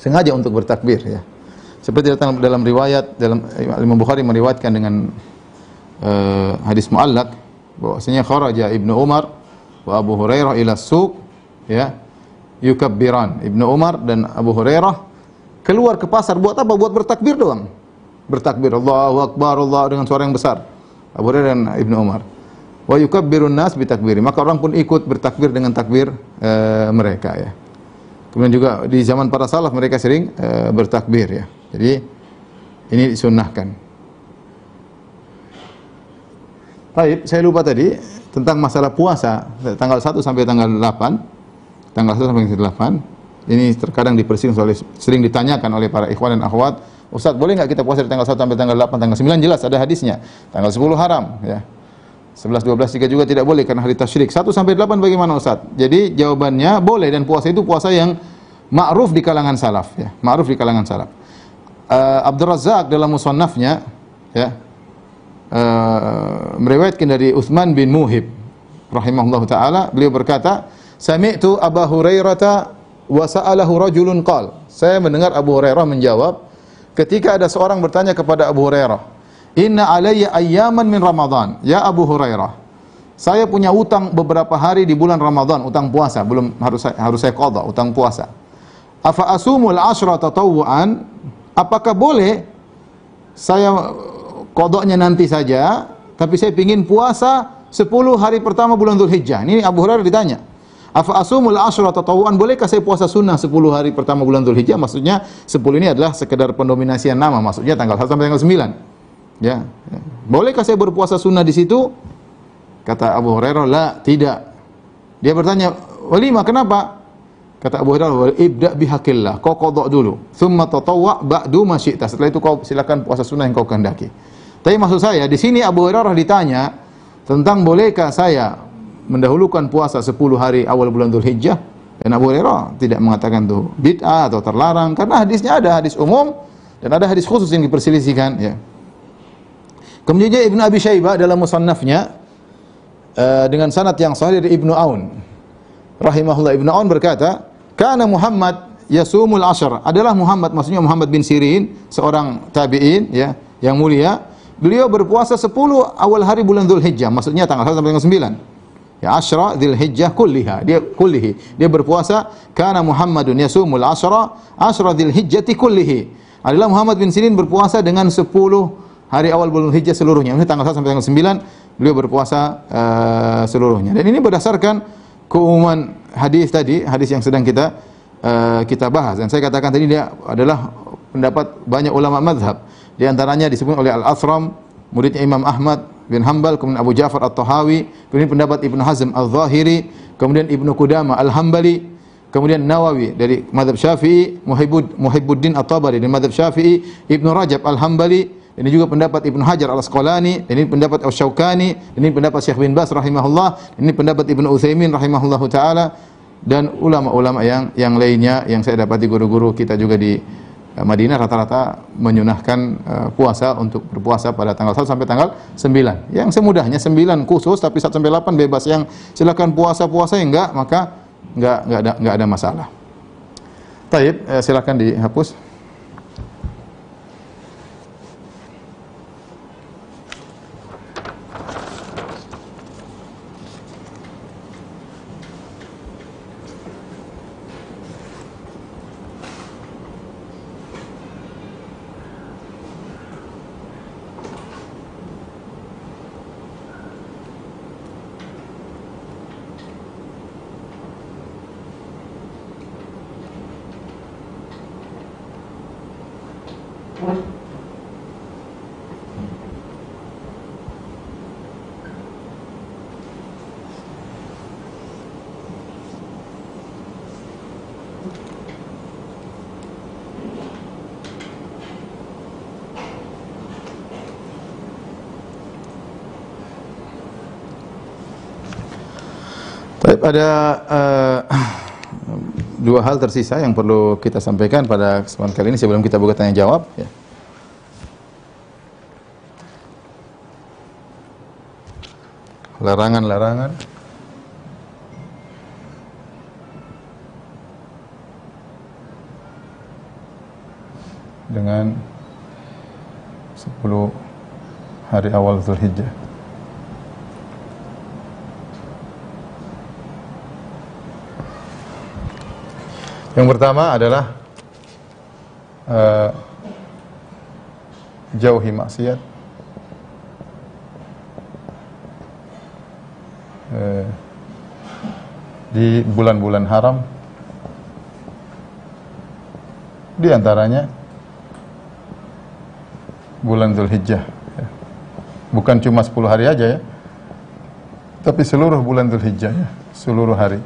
sengaja untuk bertakbir ya. Seperti datang dalam riwayat dalam Imam Bukhari meriwayatkan dengan uh, hadis muallak bahwasanya kharaja Ibnu Umar wa Abu Hurairah ila suq ya yukabbiran. Ibnu Umar dan Abu Hurairah keluar ke pasar buat apa? Buat bertakbir doang. Bertakbir Allahu Akbar Allah dengan suara yang besar. Abu Hurairah dan Ibnu Umar. Wa yukabbirun nas bitakbiri. Maka orang pun ikut bertakbir dengan takbir e, mereka ya. Kemudian juga di zaman para salaf mereka sering e, bertakbir ya. Jadi ini disunnahkan. Baik, saya lupa tadi tentang masalah puasa tanggal 1 sampai tanggal 8 tanggal 1 sampai 8 ini terkadang dipersinggung oleh sering ditanyakan oleh para ikhwan dan akhwat Ustaz boleh nggak kita puasa dari tanggal 1 sampai tanggal 8 tanggal 9 jelas ada hadisnya. Tanggal 10 haram ya. 11 12 3 juga tidak boleh karena hari tasyrik. 1 sampai 8 bagaimana Ustaz? Jadi jawabannya boleh dan puasa itu puasa yang ma'ruf di kalangan salaf ya. Ma'ruf di kalangan salaf. Uh, Abdul Razak dalam musannafnya ya uh, meriwayatkan dari Utsman bin Muhib rahimahullah taala. Beliau berkata Sami'tu Abu Hurairah wa sa'alahu rajulun qal. Saya mendengar Abu Hurairah menjawab ketika ada seorang bertanya kepada Abu Hurairah, "Inna alayya ayyaman min Ramadan." Ya Abu Hurairah, saya punya utang beberapa hari di bulan Ramadan, utang puasa, belum harus saya, harus saya utang puasa. Afa asumul ashra tatawuan? Apakah boleh saya kodoknya nanti saja, tapi saya ingin puasa 10 hari pertama bulan Dzulhijjah. Ini Abu Hurairah ditanya. Afa asumul asyra tatawuan bolehkah saya puasa sunnah 10 hari pertama bulan Dzulhijjah? Maksudnya 10 ini adalah sekedar pendominasian nama, maksudnya tanggal 1 sampai tanggal 9. Ya. Bolehkah saya berpuasa sunnah di situ? Kata Abu Hurairah, "La, tidak." Dia bertanya, "Walima kenapa?" Kata Abu Hurairah, "Ibda bihaqillah." Kau qada dulu. Tsumma tatawwa ba'du ma syi'ta. Setelah itu kau silakan puasa sunnah yang kau kehendaki. Tapi maksud saya, di sini Abu Hurairah ditanya tentang bolehkah saya mendahulukan puasa 10 hari awal bulan Dzulhijjah? Dan Abu Hurairah tidak mengatakan itu bid'ah atau terlarang karena hadisnya ada hadis umum dan ada hadis khusus yang diperselisihkan ya. Kemudian Ibnu Abi Syaibah dalam musannafnya uh, dengan sanad yang sahih dari Ibnu Aun rahimahullah Ibnu Aun berkata Kana Muhammad yasumul ashar. Adalah Muhammad maksudnya Muhammad bin Sirin, seorang tabi'in ya, yang mulia. Beliau berpuasa 10 awal hari bulan Dzulhijjah, maksudnya tanggal 1 sampai tanggal 9. Ya Ashra Dzulhijjah kulliha. Dia kullihi. Dia berpuasa kana Muhammadun yasumul ashra ashra Dzulhijjati kullihi. Adalah Muhammad bin Sirin berpuasa dengan 10 hari awal bulan Hijjah seluruhnya. Maksudnya tanggal 1 sampai tanggal 9 beliau berpuasa uh, seluruhnya. Dan ini berdasarkan keumuman hadis tadi, hadis yang sedang kita uh, kita bahas dan saya katakan tadi dia adalah pendapat banyak ulama mazhab. Di antaranya disebut oleh Al-Asram, muridnya Imam Ahmad bin Hanbal, kemudian Abu Ja'far At-Tahawi, kemudian pendapat Ibnu Hazm Al-Zahiri, kemudian Ibnu Qudamah Al-Hambali, kemudian Nawawi dari mazhab Syafi'i, Muhibbud Muhibbuddin At-Tabari dari mazhab Syafi'i, Ibnu Rajab Al-Hambali, ini juga pendapat Ibnu Hajar Al-Asqalani, ini pendapat Asy-Syaukani, ini pendapat Syekh bin Bas rahimahullah, ini pendapat Ibnu Utsaimin rahimahullahu taala dan ulama-ulama yang yang lainnya yang saya dapati guru-guru kita juga di Madinah rata-rata menyunahkan uh, puasa untuk berpuasa pada tanggal 1 sampai tanggal 9. Yang semudahnya 9 khusus tapi 1 sampai 8 bebas. Yang silakan puasa-puasa yang enggak maka enggak enggak ada enggak ada masalah. Taib, eh, silakan dihapus. Ada uh, (clears throat) dua hal tersisa yang perlu kita sampaikan pada kesempatan kali ini sebelum kita buka tanya jawab. Ya. Larangan-larangan. Dengan 10 hari awal Zulhijjah. Yang pertama adalah uh, jauhi maksiat. Uh, di bulan-bulan haram di antaranya bulan Zulhijjah ya. bukan cuma 10 hari aja ya tapi seluruh bulan Zulhijjah ya seluruh hari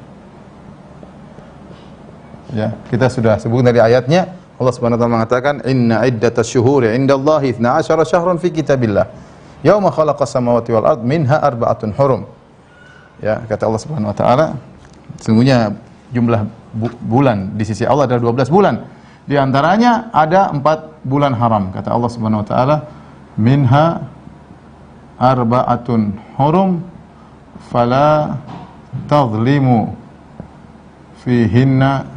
Ya, kita sudah sebut dari ayatnya Allah Subhanahu wa taala mengatakan inna iddatash syuhuri indallahi 12 syahran fi kitabillah. Yauma khalaqas samawati wal ard minha arba'atun hurum. Ya, kata Allah Subhanahu wa taala sesungguhnya jumlah bu bulan di sisi Allah adalah 12 bulan. Di antaranya ada empat bulan haram. Kata Allah Subhanahu wa taala minha arba'atun hurum fala tadhlimu fihinna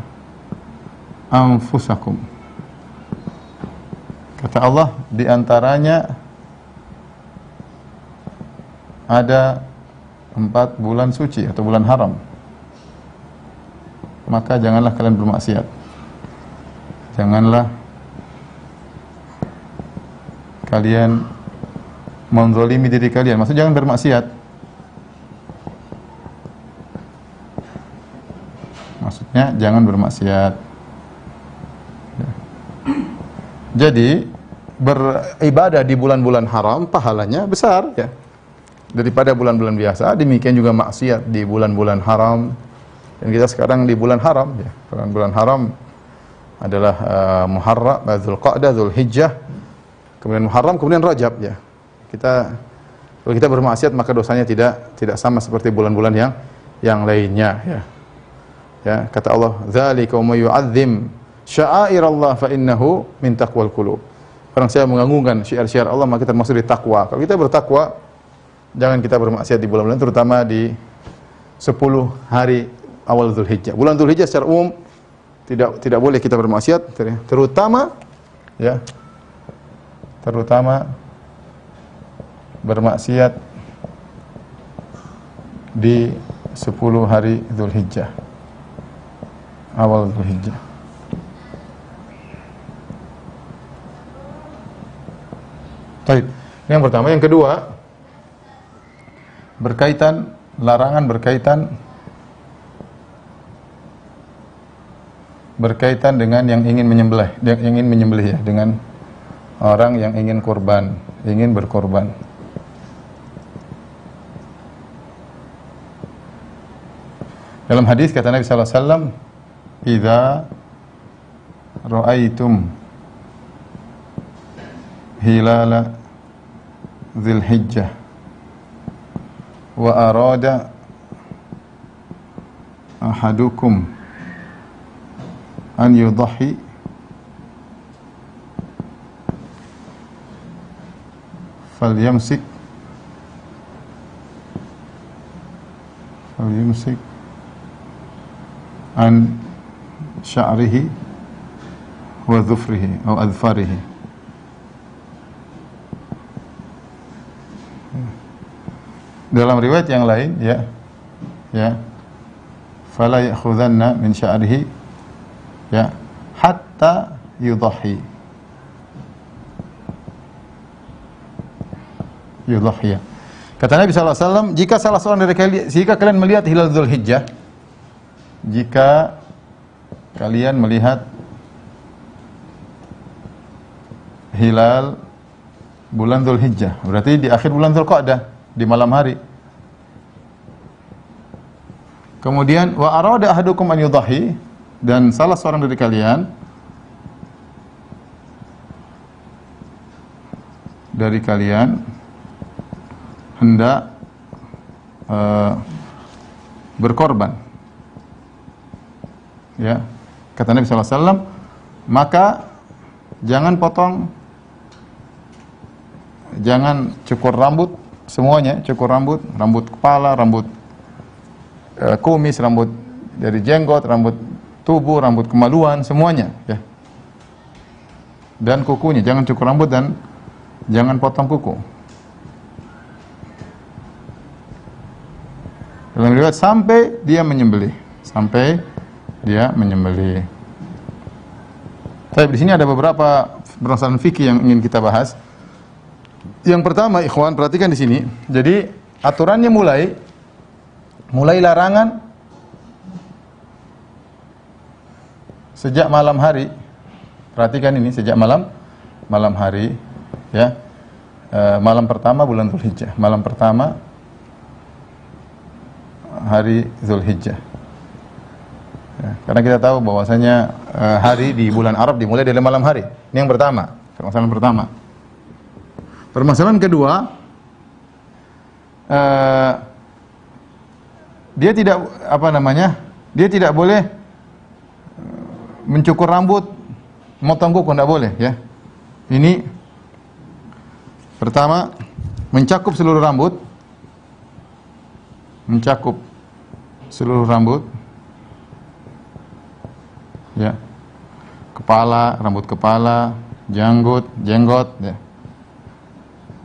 anfusakum. Kata Allah, di antaranya ada empat bulan suci atau bulan haram. Maka janganlah kalian bermaksiat. Janganlah kalian menzalimi diri kalian. Maksudnya jangan bermaksiat. Maksudnya jangan bermaksiat. Ya. Jadi beribadah di bulan-bulan haram pahalanya besar ya. Daripada bulan-bulan biasa, demikian juga maksiat di bulan-bulan haram. Dan kita sekarang di bulan haram ya. Bulan-bulan haram adalah uh, Muharram, Dzulqa'dah, Dzulhijjah, kemudian Muharram, kemudian Rajab ya. Kita kalau kita bermaksiat maka dosanya tidak tidak sama seperti bulan-bulan yang yang lainnya ya. Ya, kata Allah, "Dzalika may yu'azzim sya'airallah fa innahu min taqwal qulub." Orang saya mengagungkan syiar-syiar Allah maka termasuk di takwa. Kalau kita bertakwa, jangan kita bermaksiat di bulan-bulan terutama di 10 hari awal Zulhijjah. Bulan Zulhijjah secara umum tidak tidak boleh kita bermaksiat terutama ya terutama bermaksiat di 10 hari Zulhijjah awal Zulhijjah Baik. Yang pertama, yang kedua berkaitan larangan berkaitan berkaitan dengan yang ingin menyembelih, yang ingin menyembelih ya, dengan orang yang ingin korban, ingin berkorban. Dalam hadis kata Nabi sallallahu alaihi wasallam, "Idza ra'aitum hilala Dzul Hijjah wa arada ahadukum an yudhi falyamsik falyamsik an sya'rihi wa dhufrihi atau adfarihi dalam riwayat yang lain ya ya fala ya'khudhanna min sya'rihi ya hatta yudhi yudhiya. Kata Nabi SAW, jika salah seorang dari kalian, jika kalian melihat hilal Dhul Hijjah, jika kalian melihat hilal bulan Dhul Hijjah, berarti di akhir bulan Dhul Qa'dah, di malam hari. Kemudian wa arada ahadukum an yudhi dan salah seorang dari kalian dari kalian hendak uh, berkorban. Ya. Kata Nabi SAW, maka jangan potong, jangan cukur rambut, semuanya, cukur rambut, rambut kepala, rambut uh, kumis, rambut dari jenggot, rambut tubuh, rambut kemaluan, semuanya. Ya. Dan kukunya, jangan cukur rambut dan jangan potong kuku. Dalam riwayat sampai dia menyembelih, sampai dia menyembelih. Tapi di sini ada beberapa permasalahan fikih yang ingin kita bahas. Yang pertama, ikhwan, perhatikan di sini. Jadi, aturannya mulai mulai larangan sejak malam hari. Perhatikan ini sejak malam malam hari ya. E, malam pertama bulan Dzulhijjah. Malam pertama hari Zulhijjah. Ya, karena kita tahu bahwasanya uh, hari di bulan Arab dimulai dari malam hari. Ini yang pertama, permasalahan pertama. Permasalahan kedua, uh, dia tidak apa namanya? Dia tidak boleh eh, mencukur rambut, motong kuku tidak boleh, ya. Ini pertama mencakup seluruh rambut, mencakup seluruh rambut ya kepala rambut kepala janggut jenggot ya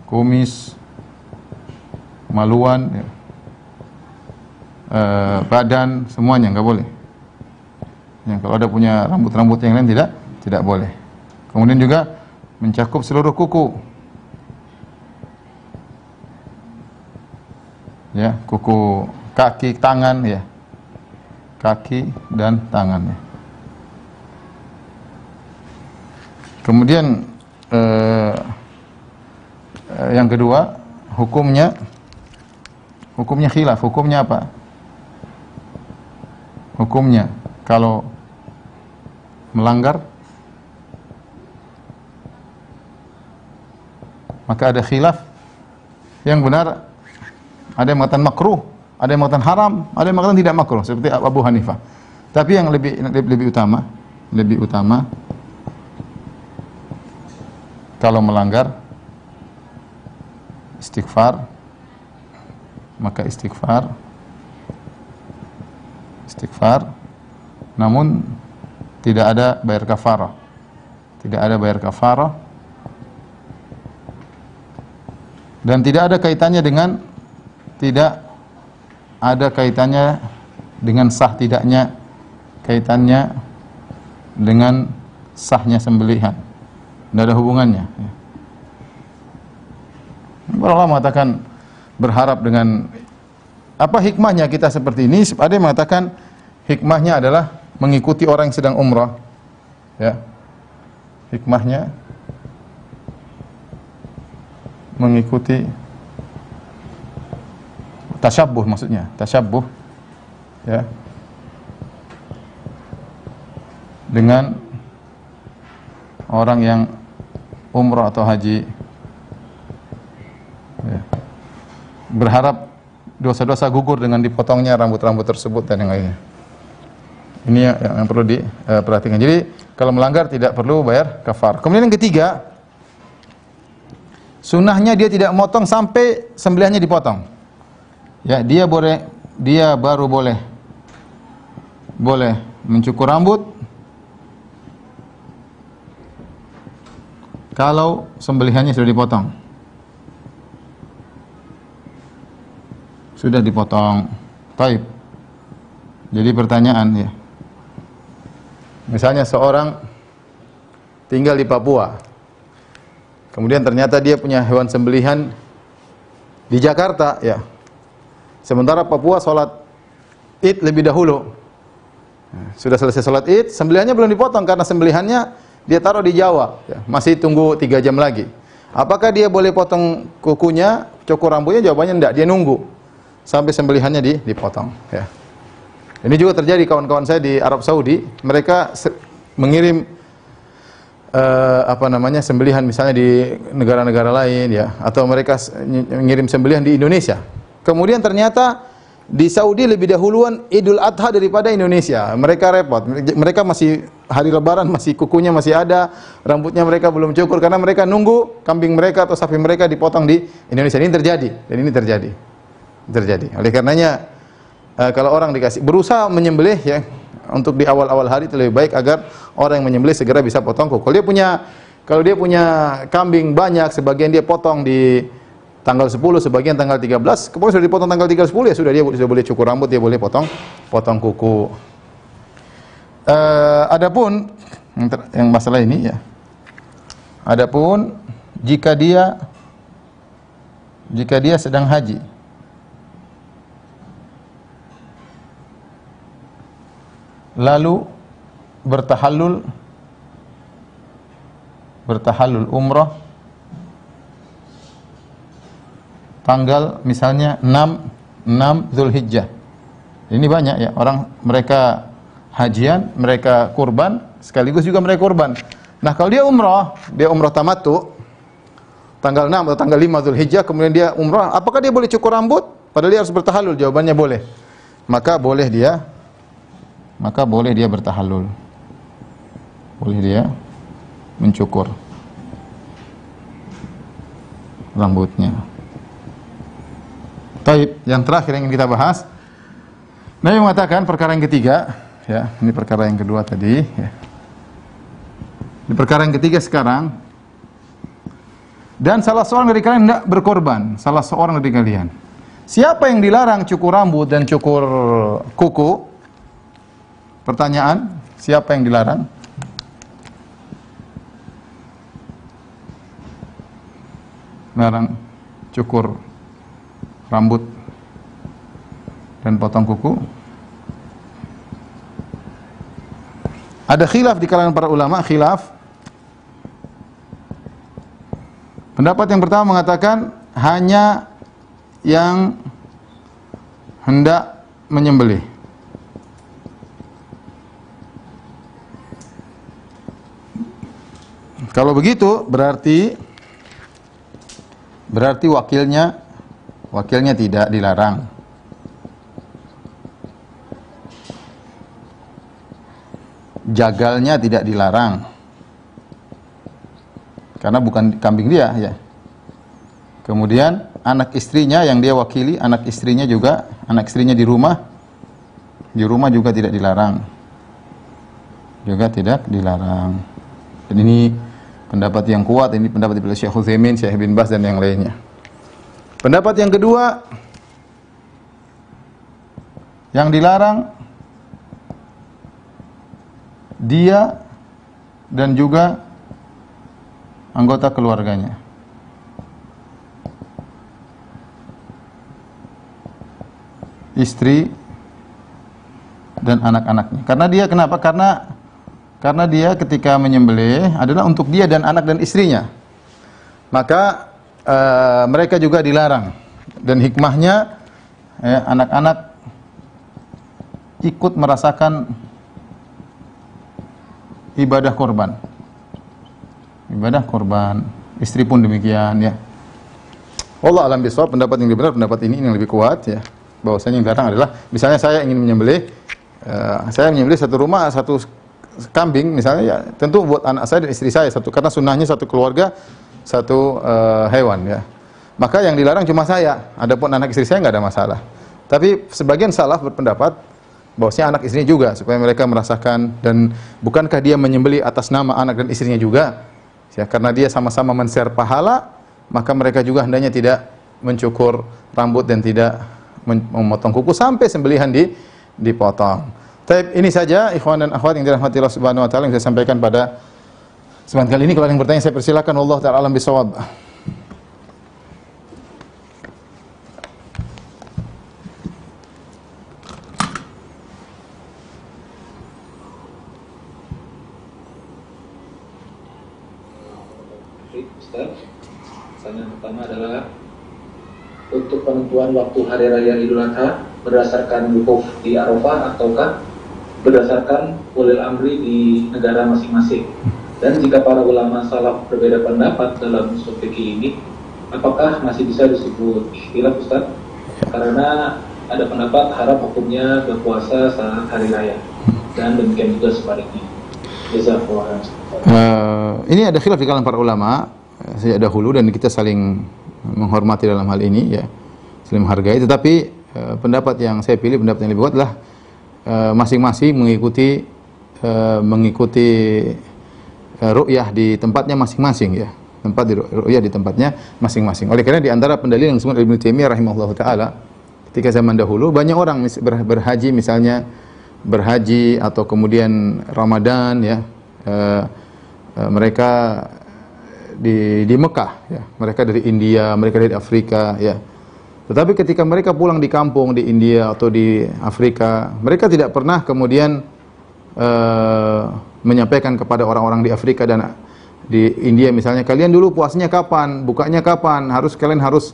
kumis maluan ya. E, badan semuanya nggak boleh ya, kalau ada punya rambut-rambut yang lain tidak tidak boleh kemudian juga mencakup seluruh kuku ya, kuku kaki, tangan ya. Kaki dan tangan ya. Kemudian eh, eh, yang kedua, hukumnya hukumnya khilaf. Hukumnya apa? Hukumnya. Kalau melanggar maka ada khilaf. Yang benar ada yang mengatakan makruh ada yang mengatakan haram ada yang mengatakan tidak makruh seperti Abu Hanifah. Tapi yang lebih lebih, lebih utama lebih utama kalau melanggar istighfar maka istighfar istighfar namun tidak ada bayar kafarah. Tidak ada bayar kafarah. Dan tidak ada kaitannya dengan tidak ada kaitannya dengan sah tidaknya kaitannya dengan sahnya sembelihan. Tidak ada hubungannya Allah mengatakan berharap dengan apa hikmahnya kita seperti ini? Ada yang mengatakan hikmahnya adalah mengikuti orang yang sedang umrah. Ya. Hikmahnya mengikuti tasyabuh maksudnya, tasyabuh ya. Dengan orang yang umrah atau haji. Ya. berharap dosa-dosa gugur dengan dipotongnya rambut-rambut tersebut dan yang lainnya. Ini yang, yang perlu diperhatikan. Jadi kalau melanggar tidak perlu bayar kafar. Kemudian yang ketiga, Sunnahnya dia tidak motong sampai sembelihnya dipotong. Ya, dia boleh dia baru boleh boleh mencukur rambut kalau sembelihannya sudah dipotong. Sudah dipotong. Taib. Jadi pertanyaan ya. Misalnya seorang tinggal di Papua, Kemudian ternyata dia punya hewan sembelihan di Jakarta, ya. Sementara Papua sholat id lebih dahulu. Sudah selesai sholat id, sembelihannya belum dipotong karena sembelihannya dia taruh di Jawa. Ya. Masih tunggu tiga jam lagi. Apakah dia boleh potong kukunya, cukur rambutnya? Jawabannya tidak. Dia nunggu sampai sembelihannya di, dipotong. Ya. Ini juga terjadi kawan-kawan saya di Arab Saudi. Mereka mengirim uh, apa namanya sembelihan misalnya di negara-negara lain ya atau mereka mengirim sembelihan di Indonesia. Kemudian ternyata di Saudi lebih dahuluan Idul Adha daripada Indonesia. Mereka repot. Mereka masih hari lebaran masih kukunya masih ada, rambutnya mereka belum cukur karena mereka nunggu kambing mereka atau sapi mereka dipotong di Indonesia. Ini terjadi dan ini terjadi. Terjadi. Oleh karenanya uh, kalau orang dikasih berusaha menyembelih ya untuk di awal-awal hari itu lebih baik agar orang yang menyembelih segera bisa potong kuku. Kalau dia punya kalau dia punya kambing banyak, sebagian dia potong di tanggal 10, sebagian tanggal 13, kemudian sudah dipotong tanggal 13 10 ya sudah dia sudah boleh cukur rambut, dia boleh potong potong kuku. Uh, adapun yang, ter, yang masalah ini ya. Adapun jika dia jika dia sedang haji lalu bertahallul bertahallul umrah tanggal misalnya 6 6 Zulhijjah. Ini banyak ya orang mereka hajian, mereka kurban sekaligus juga mereka kurban. Nah, kalau dia umrah, dia umrah tamattu tanggal 6 atau tanggal 5 Zulhijjah kemudian dia umrah, apakah dia boleh cukur rambut? Padahal dia harus bertahallul. Jawabannya boleh. Maka boleh dia maka boleh dia bertahallul. Boleh dia mencukur rambutnya. Taib, yang terakhir yang kita bahas. Nabi mengatakan perkara yang ketiga, ya, ini perkara yang kedua tadi, ya. Di perkara yang ketiga sekarang, dan salah seorang dari kalian tidak berkorban, salah seorang dari kalian. Siapa yang dilarang cukur rambut dan cukur kuku, Pertanyaan, siapa yang dilarang? Larang cukur rambut dan potong kuku. Ada khilaf di kalangan para ulama, khilaf. Pendapat yang pertama mengatakan hanya yang hendak menyembelih. Kalau begitu berarti berarti wakilnya wakilnya tidak dilarang. Jagalnya tidak dilarang. Karena bukan kambing dia ya. Kemudian anak istrinya yang dia wakili, anak istrinya juga, anak istrinya di rumah di rumah juga tidak dilarang. Juga tidak dilarang. Dan ini pendapat yang kuat, ini pendapat dari Syekh Utsaimin, Syekh bin Bas dan yang lainnya. Pendapat yang kedua yang dilarang dia dan juga anggota keluarganya. Istri dan anak-anaknya. Karena dia kenapa? Karena karena dia ketika menyembelih adalah untuk dia dan anak dan istrinya. Maka uh, mereka juga dilarang. Dan hikmahnya ya, anak-anak ikut merasakan ibadah korban. Ibadah korban. Istri pun demikian ya. Allah alam bisawab pendapat yang benar pendapat ini yang lebih kuat ya. Bahwasanya yang datang adalah misalnya saya ingin menyembelih uh, saya menyembelih satu rumah satu kambing misalnya ya tentu buat anak saya dan istri saya satu karena sunnahnya satu keluarga satu uh, hewan ya. Maka yang dilarang cuma saya. Adapun anak istri saya nggak ada masalah. Tapi sebagian salaf berpendapat bahwasanya anak istrinya juga supaya mereka merasakan dan bukankah dia menyembeli atas nama anak dan istrinya juga? Ya, karena dia sama-sama men-share pahala, maka mereka juga hendaknya tidak mencukur rambut dan tidak memotong kuku sampai sembelihan di dipotong. Tapi ini saja ikhwan dan akhwat yang dirahmati Allah Subhanahu wa taala yang saya sampaikan pada Sebentar kali ini. Kalau ada yang bertanya saya persilakan. Allah taala alam bisawab. Untuk penentuan waktu hari raya Idul Adha berdasarkan wukuf di Arafah ataukah berdasarkan ulil amri di negara masing-masing? Dan jika para ulama salaf berbeda pendapat dalam fikih ini, apakah masih bisa disebut ikhtilaf Ustaz? Karena ada pendapat harap hukumnya berpuasa saat hari raya dan demikian juga sebaliknya. Uh, ini ada khilaf di kalangan para ulama sejak dahulu dan kita saling menghormati dalam hal ini ya, saling menghargai. Tetapi uh, pendapat yang saya pilih pendapat yang lebih kuat adalah eh, masing-masing uh, mengikuti uh, mengikuti uh, ru'yah di tempatnya masing-masing ya. Tempat di ru'yah di tempatnya masing-masing. Oleh karena di antara pendalil yang disebut Ibnu Taimiyah rahimahullah taala ketika zaman dahulu banyak orang berhaji misalnya berhaji atau kemudian Ramadan ya uh, uh, mereka di di Mekah ya mereka dari India mereka dari Afrika ya tetapi ketika mereka pulang di kampung di India atau di Afrika mereka tidak pernah kemudian uh, menyampaikan kepada orang-orang di Afrika dan di India misalnya kalian dulu puasnya kapan, bukanya kapan, harus kalian harus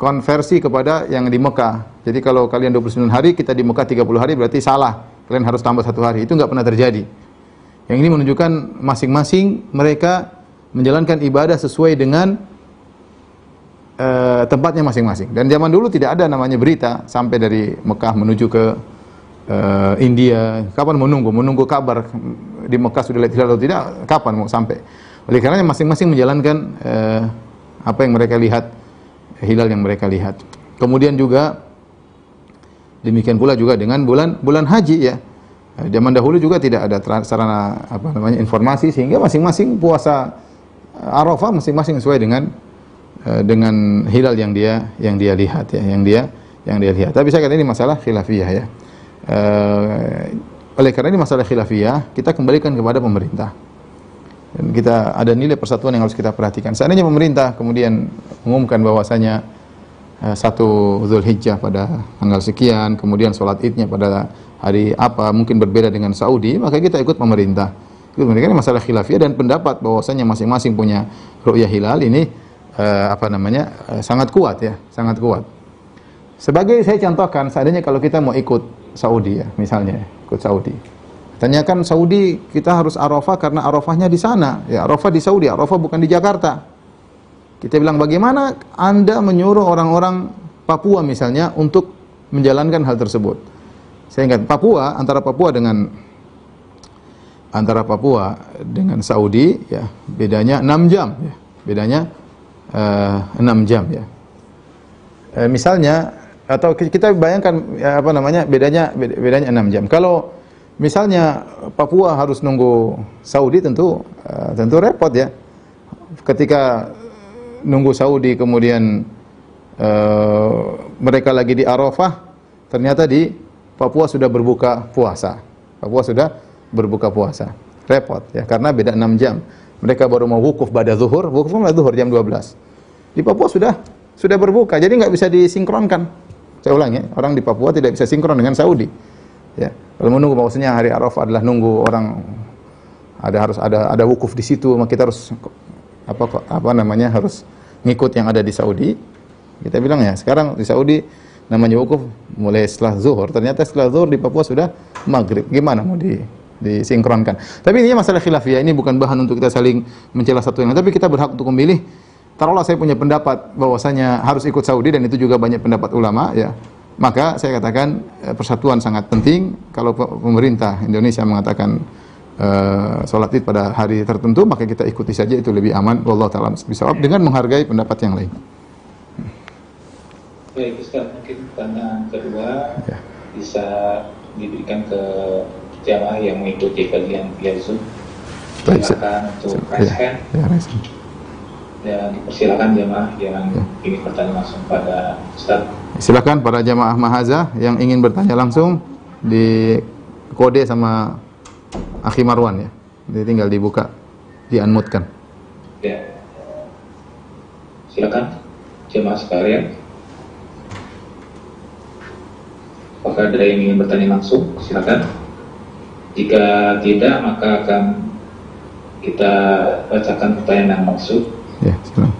konversi kepada yang di Mekah. Jadi kalau kalian 29 hari, kita di Mekah 30 hari berarti salah. Kalian harus tambah satu hari. Itu nggak pernah terjadi. Yang ini menunjukkan masing-masing mereka menjalankan ibadah sesuai dengan uh, tempatnya masing-masing. Dan zaman dulu tidak ada namanya berita sampai dari Mekah menuju ke uh, India, kapan menunggu? Menunggu kabar di Mekah sudah lihat hilal atau tidak, kapan mau sampai? Oleh karena masing-masing menjalankan uh, apa yang mereka lihat, hilal yang mereka lihat. Kemudian juga demikian pula juga dengan bulan bulan haji ya. Zaman dahulu juga tidak ada sarana apa namanya informasi sehingga masing-masing puasa Arafah masing-masing sesuai dengan dengan hilal yang dia yang dia lihat ya, yang dia yang dia lihat. Tapi saya kata ini masalah khilafiyah ya. Uh, oleh karena ini masalah khilafiyah, kita kembalikan kepada pemerintah. Dan kita ada nilai persatuan yang harus kita perhatikan. Seandainya pemerintah kemudian mengumumkan bahwasanya eh, satu Zulhijjah pada tanggal sekian, kemudian sholat idnya pada hari apa, mungkin berbeda dengan Saudi, maka kita ikut pemerintah. Itu mereka ini masalah khilafiyah dan pendapat bahwasanya masing-masing punya ru'yah hilal ini eh, apa namanya eh, sangat kuat ya, sangat kuat. Sebagai saya contohkan, seandainya kalau kita mau ikut Saudi ya, misalnya ikut Saudi. Tanyakan Saudi, kita harus Arafah karena Arafahnya di sana. Ya, Arafah di Saudi, Arafah bukan di Jakarta. Kita bilang bagaimana Anda menyuruh orang-orang Papua misalnya untuk menjalankan hal tersebut. Saya ingat Papua antara Papua dengan antara Papua dengan Saudi ya bedanya 6 jam ya. Bedanya uh, 6 jam ya. Uh, misalnya atau kita bayangkan ya, apa namanya bedanya bedanya 6 jam. Kalau misalnya Papua harus nunggu Saudi tentu uh, tentu repot ya. Ketika nunggu Saudi kemudian uh, mereka lagi di Arafah ternyata di Papua sudah berbuka puasa. Papua sudah berbuka puasa. Repot ya karena beda 6 jam. Mereka baru mau wukuf pada zuhur, wukuf pada zuhur jam 12. Di Papua sudah sudah berbuka, jadi nggak bisa disinkronkan. Saya ulang ya, orang di Papua tidak bisa sinkron dengan Saudi. Ya, kalau menunggu maksudnya hari Arafah adalah nunggu orang ada harus ada ada wukuf di situ, maka kita harus apa apa namanya harus ngikut yang ada di Saudi. Kita bilang ya, sekarang di Saudi namanya wukuf mulai setelah zuhur. Ternyata setelah zuhur di Papua sudah maghrib. Gimana mau di disinkronkan? Tapi ini masalah khilafiyah. Ini bukan bahan untuk kita saling mencela satu yang lain. Tapi kita berhak untuk memilih. Taruhlah saya punya pendapat bahwasanya harus ikut Saudi dan itu juga banyak pendapat ulama ya. Maka saya katakan eh, persatuan sangat penting. Kalau pemerintah Indonesia mengatakan uh, sholat id pada hari tertentu maka kita ikuti saja itu lebih aman wallahu taala bisawab dengan menghargai pendapat yang lain. Baik Ustaz, mungkin pertanyaan kedua ya. bisa diberikan ke jamaah yang mengikuti kajian via Zoom. Silakan untuk raise hand. Ya, ya, Dan dipersilakan jamaah yang ya. ingin bertanya langsung pada Ustaz. Silakan para jamaah mahaza yang ingin bertanya langsung di kode sama Akhi Marwan ya. Jadi tinggal dibuka, dianmutkan. Ya. Silakan jemaah sekalian. Apakah ada yang ingin bertanya langsung? Silakan. Jika tidak, maka akan kita bacakan pertanyaan yang maksud. Ya, silakan.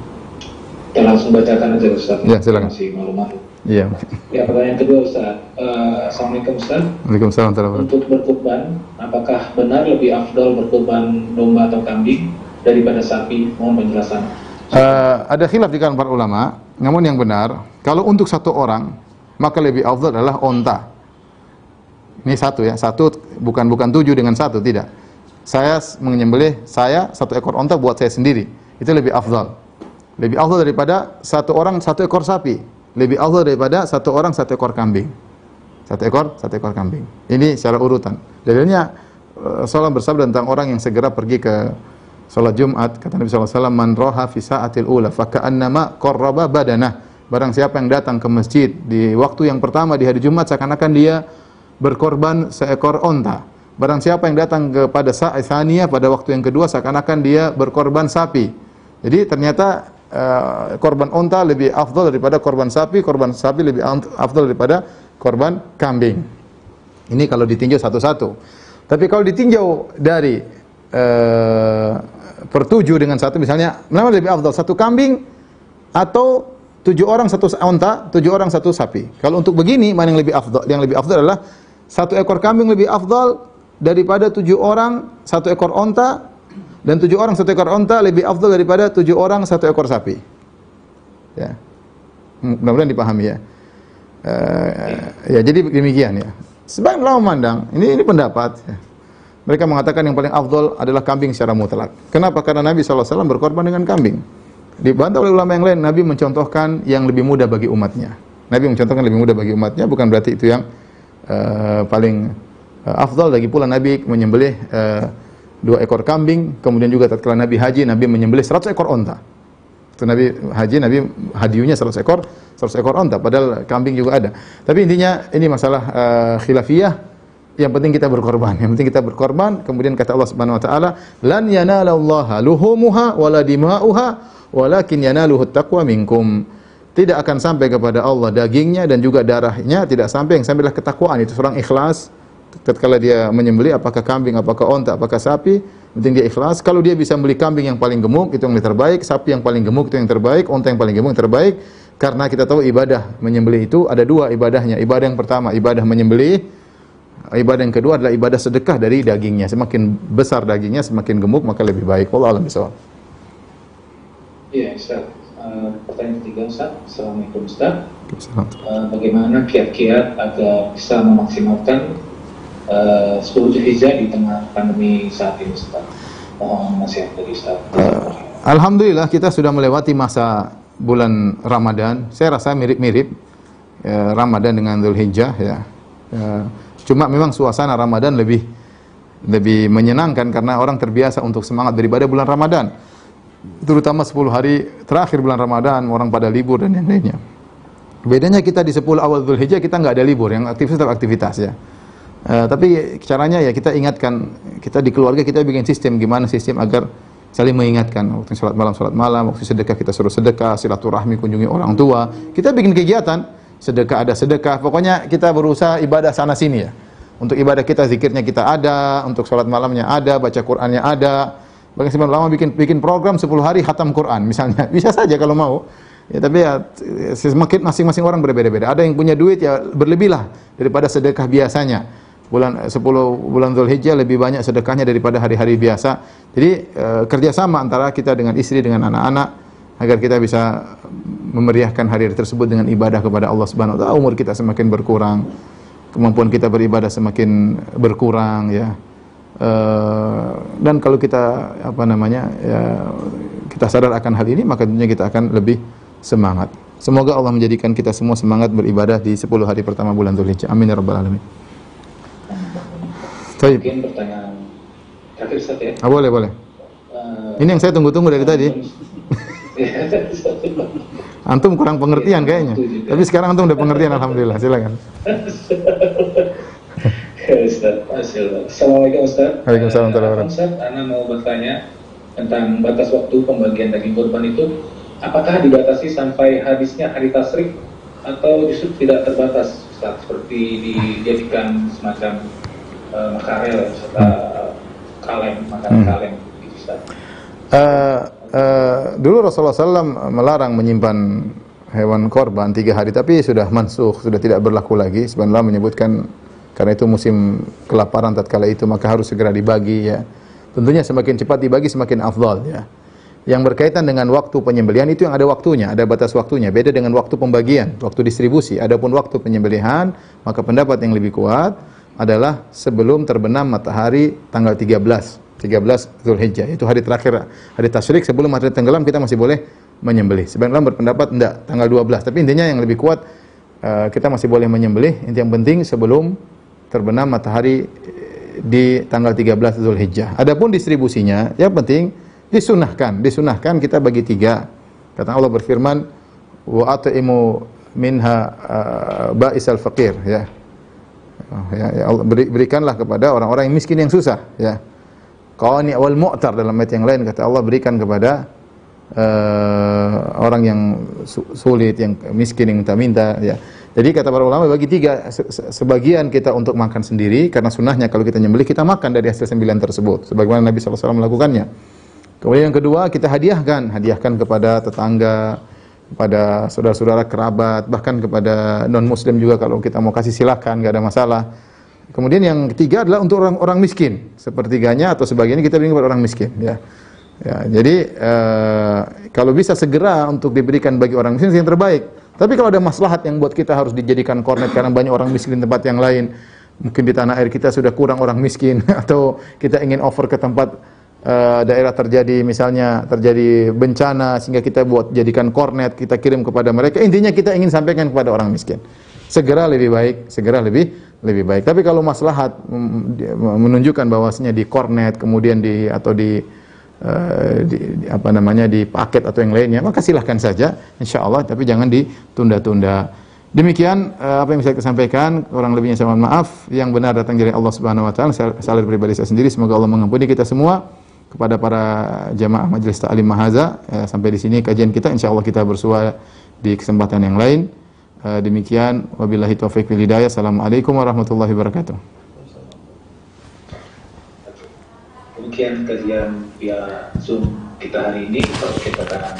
Kita langsung bacakan aja Ustaz. Ya, silakan. Masih malu-malu. Iya. Ya pertanyaan kedua Ustaz. Uh, Assalamualaikum Ustaz. Waalaikumsalam. Untuk berkurban, apakah benar lebih afdol berkurban domba atau kambing daripada sapi? Mohon penjelasan. Uh, ada khilaf di kalangan para ulama. Namun yang benar, kalau untuk satu orang, maka lebih afdol adalah onta. Ini satu ya, satu bukan bukan tujuh dengan satu tidak. Saya menyembelih saya satu ekor onta buat saya sendiri. Itu lebih afdal. Lebih afdal daripada satu orang satu ekor sapi lebih afdal daripada satu orang satu ekor kambing. Satu ekor, satu ekor kambing. Ini secara urutan. Dalilnya eh, bersabda tentang orang yang segera pergi ke salat Jumat, kata Nabi SAW, Man roha fi sa'atil ula, faka'annama korraba badanah. Barang siapa yang datang ke masjid di waktu yang pertama di hari Jumat, seakan-akan dia berkorban seekor onta. Barang siapa yang datang kepada saat pada waktu yang kedua, seakan-akan dia berkorban sapi. Jadi ternyata uh, korban onta lebih afdal daripada korban sapi, korban sapi lebih afdal daripada korban kambing. Ini kalau ditinjau satu-satu. Tapi kalau ditinjau dari uh, pertujuh dengan satu, misalnya, mana lebih afdal? Satu kambing atau tujuh orang satu onta, tujuh orang satu sapi. Kalau untuk begini, mana yang lebih afdal? Yang lebih afdal adalah satu ekor kambing lebih afdal daripada tujuh orang satu ekor onta dan tujuh orang satu ekor onta lebih afdal daripada tujuh orang satu ekor sapi. Ya. Mudah-mudahan dipahami ya. Uh, ya jadi demikian ya. Sebagian ulama memandang ini ini pendapat. Ya. Mereka mengatakan yang paling afdal adalah kambing secara mutlak. Kenapa? Karena Nabi SAW berkorban dengan kambing. Dibantah oleh ulama yang lain, Nabi mencontohkan yang lebih mudah bagi umatnya. Nabi mencontohkan lebih mudah bagi umatnya, bukan berarti itu yang uh, paling uh, afdal. Lagi pula Nabi menyembelih uh, dua ekor kambing, kemudian juga tatkala Nabi haji, Nabi menyembelih 100 ekor onta. Itu Nabi haji, Nabi hadiunya 100 ekor, 100 ekor onta, padahal kambing juga ada. Tapi intinya ini masalah uh, khilafiyah. Yang penting kita berkorban. Yang penting kita berkorban. Kemudian kata Allah Subhanahu wa taala, "Lan yanalallaha luhumuha wala dima'uha, walakin yanaluhu taqwa minkum." Tidak akan sampai kepada Allah. Dagingnya dan juga darahnya tidak sampai. Yang sampailah ketakwaan. Itu seorang ikhlas. Tatkala dia menyembeli apakah kambing apakah onta apakah sapi penting dia ikhlas. Kalau dia bisa beli kambing yang paling gemuk itu yang terbaik. Sapi yang paling gemuk itu yang terbaik. Onta yang paling gemuk yang terbaik. Karena kita tahu ibadah menyembeli itu ada dua ibadahnya. Ibadah yang pertama ibadah menyembeli ibadah yang kedua adalah ibadah sedekah dari dagingnya. Semakin besar dagingnya semakin gemuk maka lebih baik. Allah alam bisawab Iya, Ustaz. Uh, pertanyaan ketiga, Ustaz. Assalamualaikum, Ustaz. Uh, bagaimana kiat-kiat agar bisa memaksimalkan uh, 10 Zulhijjah di tengah pandemi saat ini, Ustaz? Mohon nasihat dari Ustaz. Uh, Alhamdulillah kita sudah melewati masa bulan Ramadan. Saya rasa mirip-mirip ya, Ramadan dengan Zulhijjah ya. ya. Cuma memang suasana Ramadan lebih lebih menyenangkan karena orang terbiasa untuk semangat beribadah bulan Ramadan terutama 10 hari terakhir bulan Ramadan, orang pada libur dan yang lainnya. Bedanya kita di 10 awal Zulhijjah kita nggak ada libur, yang aktivitas tetap aktivitas ya. Uh, tapi caranya ya kita ingatkan, kita di keluarga kita bikin sistem gimana sistem agar saling mengingatkan waktu sholat malam sholat malam, waktu sedekah kita suruh sedekah, silaturahmi kunjungi orang tua. Kita bikin kegiatan, sedekah ada sedekah, pokoknya kita berusaha ibadah sana sini ya. Untuk ibadah kita zikirnya kita ada, untuk sholat malamnya ada, baca Qur'annya ada, Bahkan sebenarnya lama bikin bikin program 10 hari khatam Quran misalnya. (laughs) Bisa saja kalau mau. Ya, tapi ya semakin masing-masing orang berbeda-beda. Ada yang punya duit ya berlebihlah daripada sedekah biasanya. Bulan 10 bulan Zulhijjah lebih banyak sedekahnya daripada hari-hari biasa. Jadi e, kerjasama antara kita dengan istri dengan anak-anak agar kita bisa memeriahkan hari tersebut dengan ibadah kepada Allah Subhanahu wa taala. Umur kita semakin berkurang, kemampuan kita beribadah semakin berkurang ya. Eh, dan kalau kita apa namanya ya kita sadar akan hal ini maka tentunya kita akan lebih semangat. Semoga Allah menjadikan kita semua semangat beribadah di 10 hari pertama bulan Dzulhijjah. Amin ya rabbal alamin. Mungkin pertanyaan terakhir Ustaz ya. Ah, boleh, boleh. Uh, ini yang saya tunggu-tunggu dari tadi. antum kurang pengertian kayaknya. Tapi sekarang antum udah pengertian alhamdulillah. Silakan. (laughs) Ustaz, Assalamualaikum Ustaz. Waalaikumsalam warahmatullahi Ustaz, Ana mau bertanya tentang batas waktu pembagian daging kurban itu apakah dibatasi sampai habisnya hari tasrik atau justru tidak terbatas Ustaz seperti dijadikan semacam uh, makarel serta uh, kaleng makanan hmm. kaleng gitu Ustaz. Uh, uh, dulu Rasulullah SAW melarang menyimpan hewan korban tiga hari tapi sudah mansuh sudah tidak berlaku lagi sebenarnya menyebutkan karena itu musim kelaparan tatkala itu maka harus segera dibagi ya. Tentunya semakin cepat dibagi semakin afdal ya. Yang berkaitan dengan waktu penyembelihan itu yang ada waktunya, ada batas waktunya. Beda dengan waktu pembagian, waktu distribusi. Adapun waktu penyembelihan, maka pendapat yang lebih kuat adalah sebelum terbenam matahari tanggal 13. 13 Zulhijjah itu hari terakhir hari tasyrik sebelum matahari tenggelam kita masih boleh menyembelih. Sebagian berpendapat enggak, tanggal 12. Tapi intinya yang lebih kuat uh, kita masih boleh menyembelih. Inti yang penting sebelum terbenam matahari di tanggal 13 Zulhijjah. Adapun distribusinya, yang penting disunahkan, disunahkan kita bagi tiga. Kata Allah berfirman, wa at'imu minha uh, ba'isal faqir ya. Oh, ya, ya Allah beri, berikanlah kepada orang-orang yang miskin yang susah ya. Qani wal mu'tar dalam ayat yang lain kata Allah berikan kepada uh, orang yang sulit, yang miskin yang minta-minta ya. Jadi kata para ulama bagi tiga, sebagian kita untuk makan sendiri karena sunnahnya kalau kita nyembelih kita makan dari hasil sembilan tersebut, sebagaimana Nabi SAW melakukannya. Kemudian yang kedua kita hadiahkan, hadiahkan kepada tetangga, kepada saudara-saudara kerabat, bahkan kepada non Muslim juga kalau kita mau kasih silakan, nggak ada masalah. Kemudian yang ketiga adalah untuk orang-orang miskin, sepertiganya atau sebagiannya kita berikan kepada orang miskin. Ya. Ya, jadi uh, kalau bisa segera untuk diberikan bagi orang miskin yang terbaik. Tapi kalau ada maslahat yang buat kita harus dijadikan kornet karena banyak orang miskin di tempat yang lain, mungkin di tanah air kita sudah kurang orang miskin (laughs) atau kita ingin offer ke tempat uh, daerah terjadi misalnya terjadi bencana sehingga kita buat jadikan kornet, kita kirim kepada mereka. Intinya kita ingin sampaikan kepada orang miskin. Segera lebih baik, segera lebih lebih baik. Tapi kalau maslahat menunjukkan bahwasanya di kornet kemudian di atau di Eh, di, di, apa namanya di paket atau yang lainnya maka silahkan saja insya Allah tapi jangan ditunda-tunda demikian uh, apa yang bisa saya sampaikan kurang lebihnya saya mohon maaf yang benar datang dari Allah Subhanahu Wa Taala salah pribadi saya sendiri semoga Allah mengampuni kita semua kepada para jamaah majelis ta'lim mahaza uh, sampai di sini kajian kita insya Allah kita bersua di kesempatan yang lain. Demikian wabillahi taufik wal hidayah. Assalamualaikum warahmatullahi wabarakatuh. Demikian kajian via Zoom kita hari ini. Kalau kita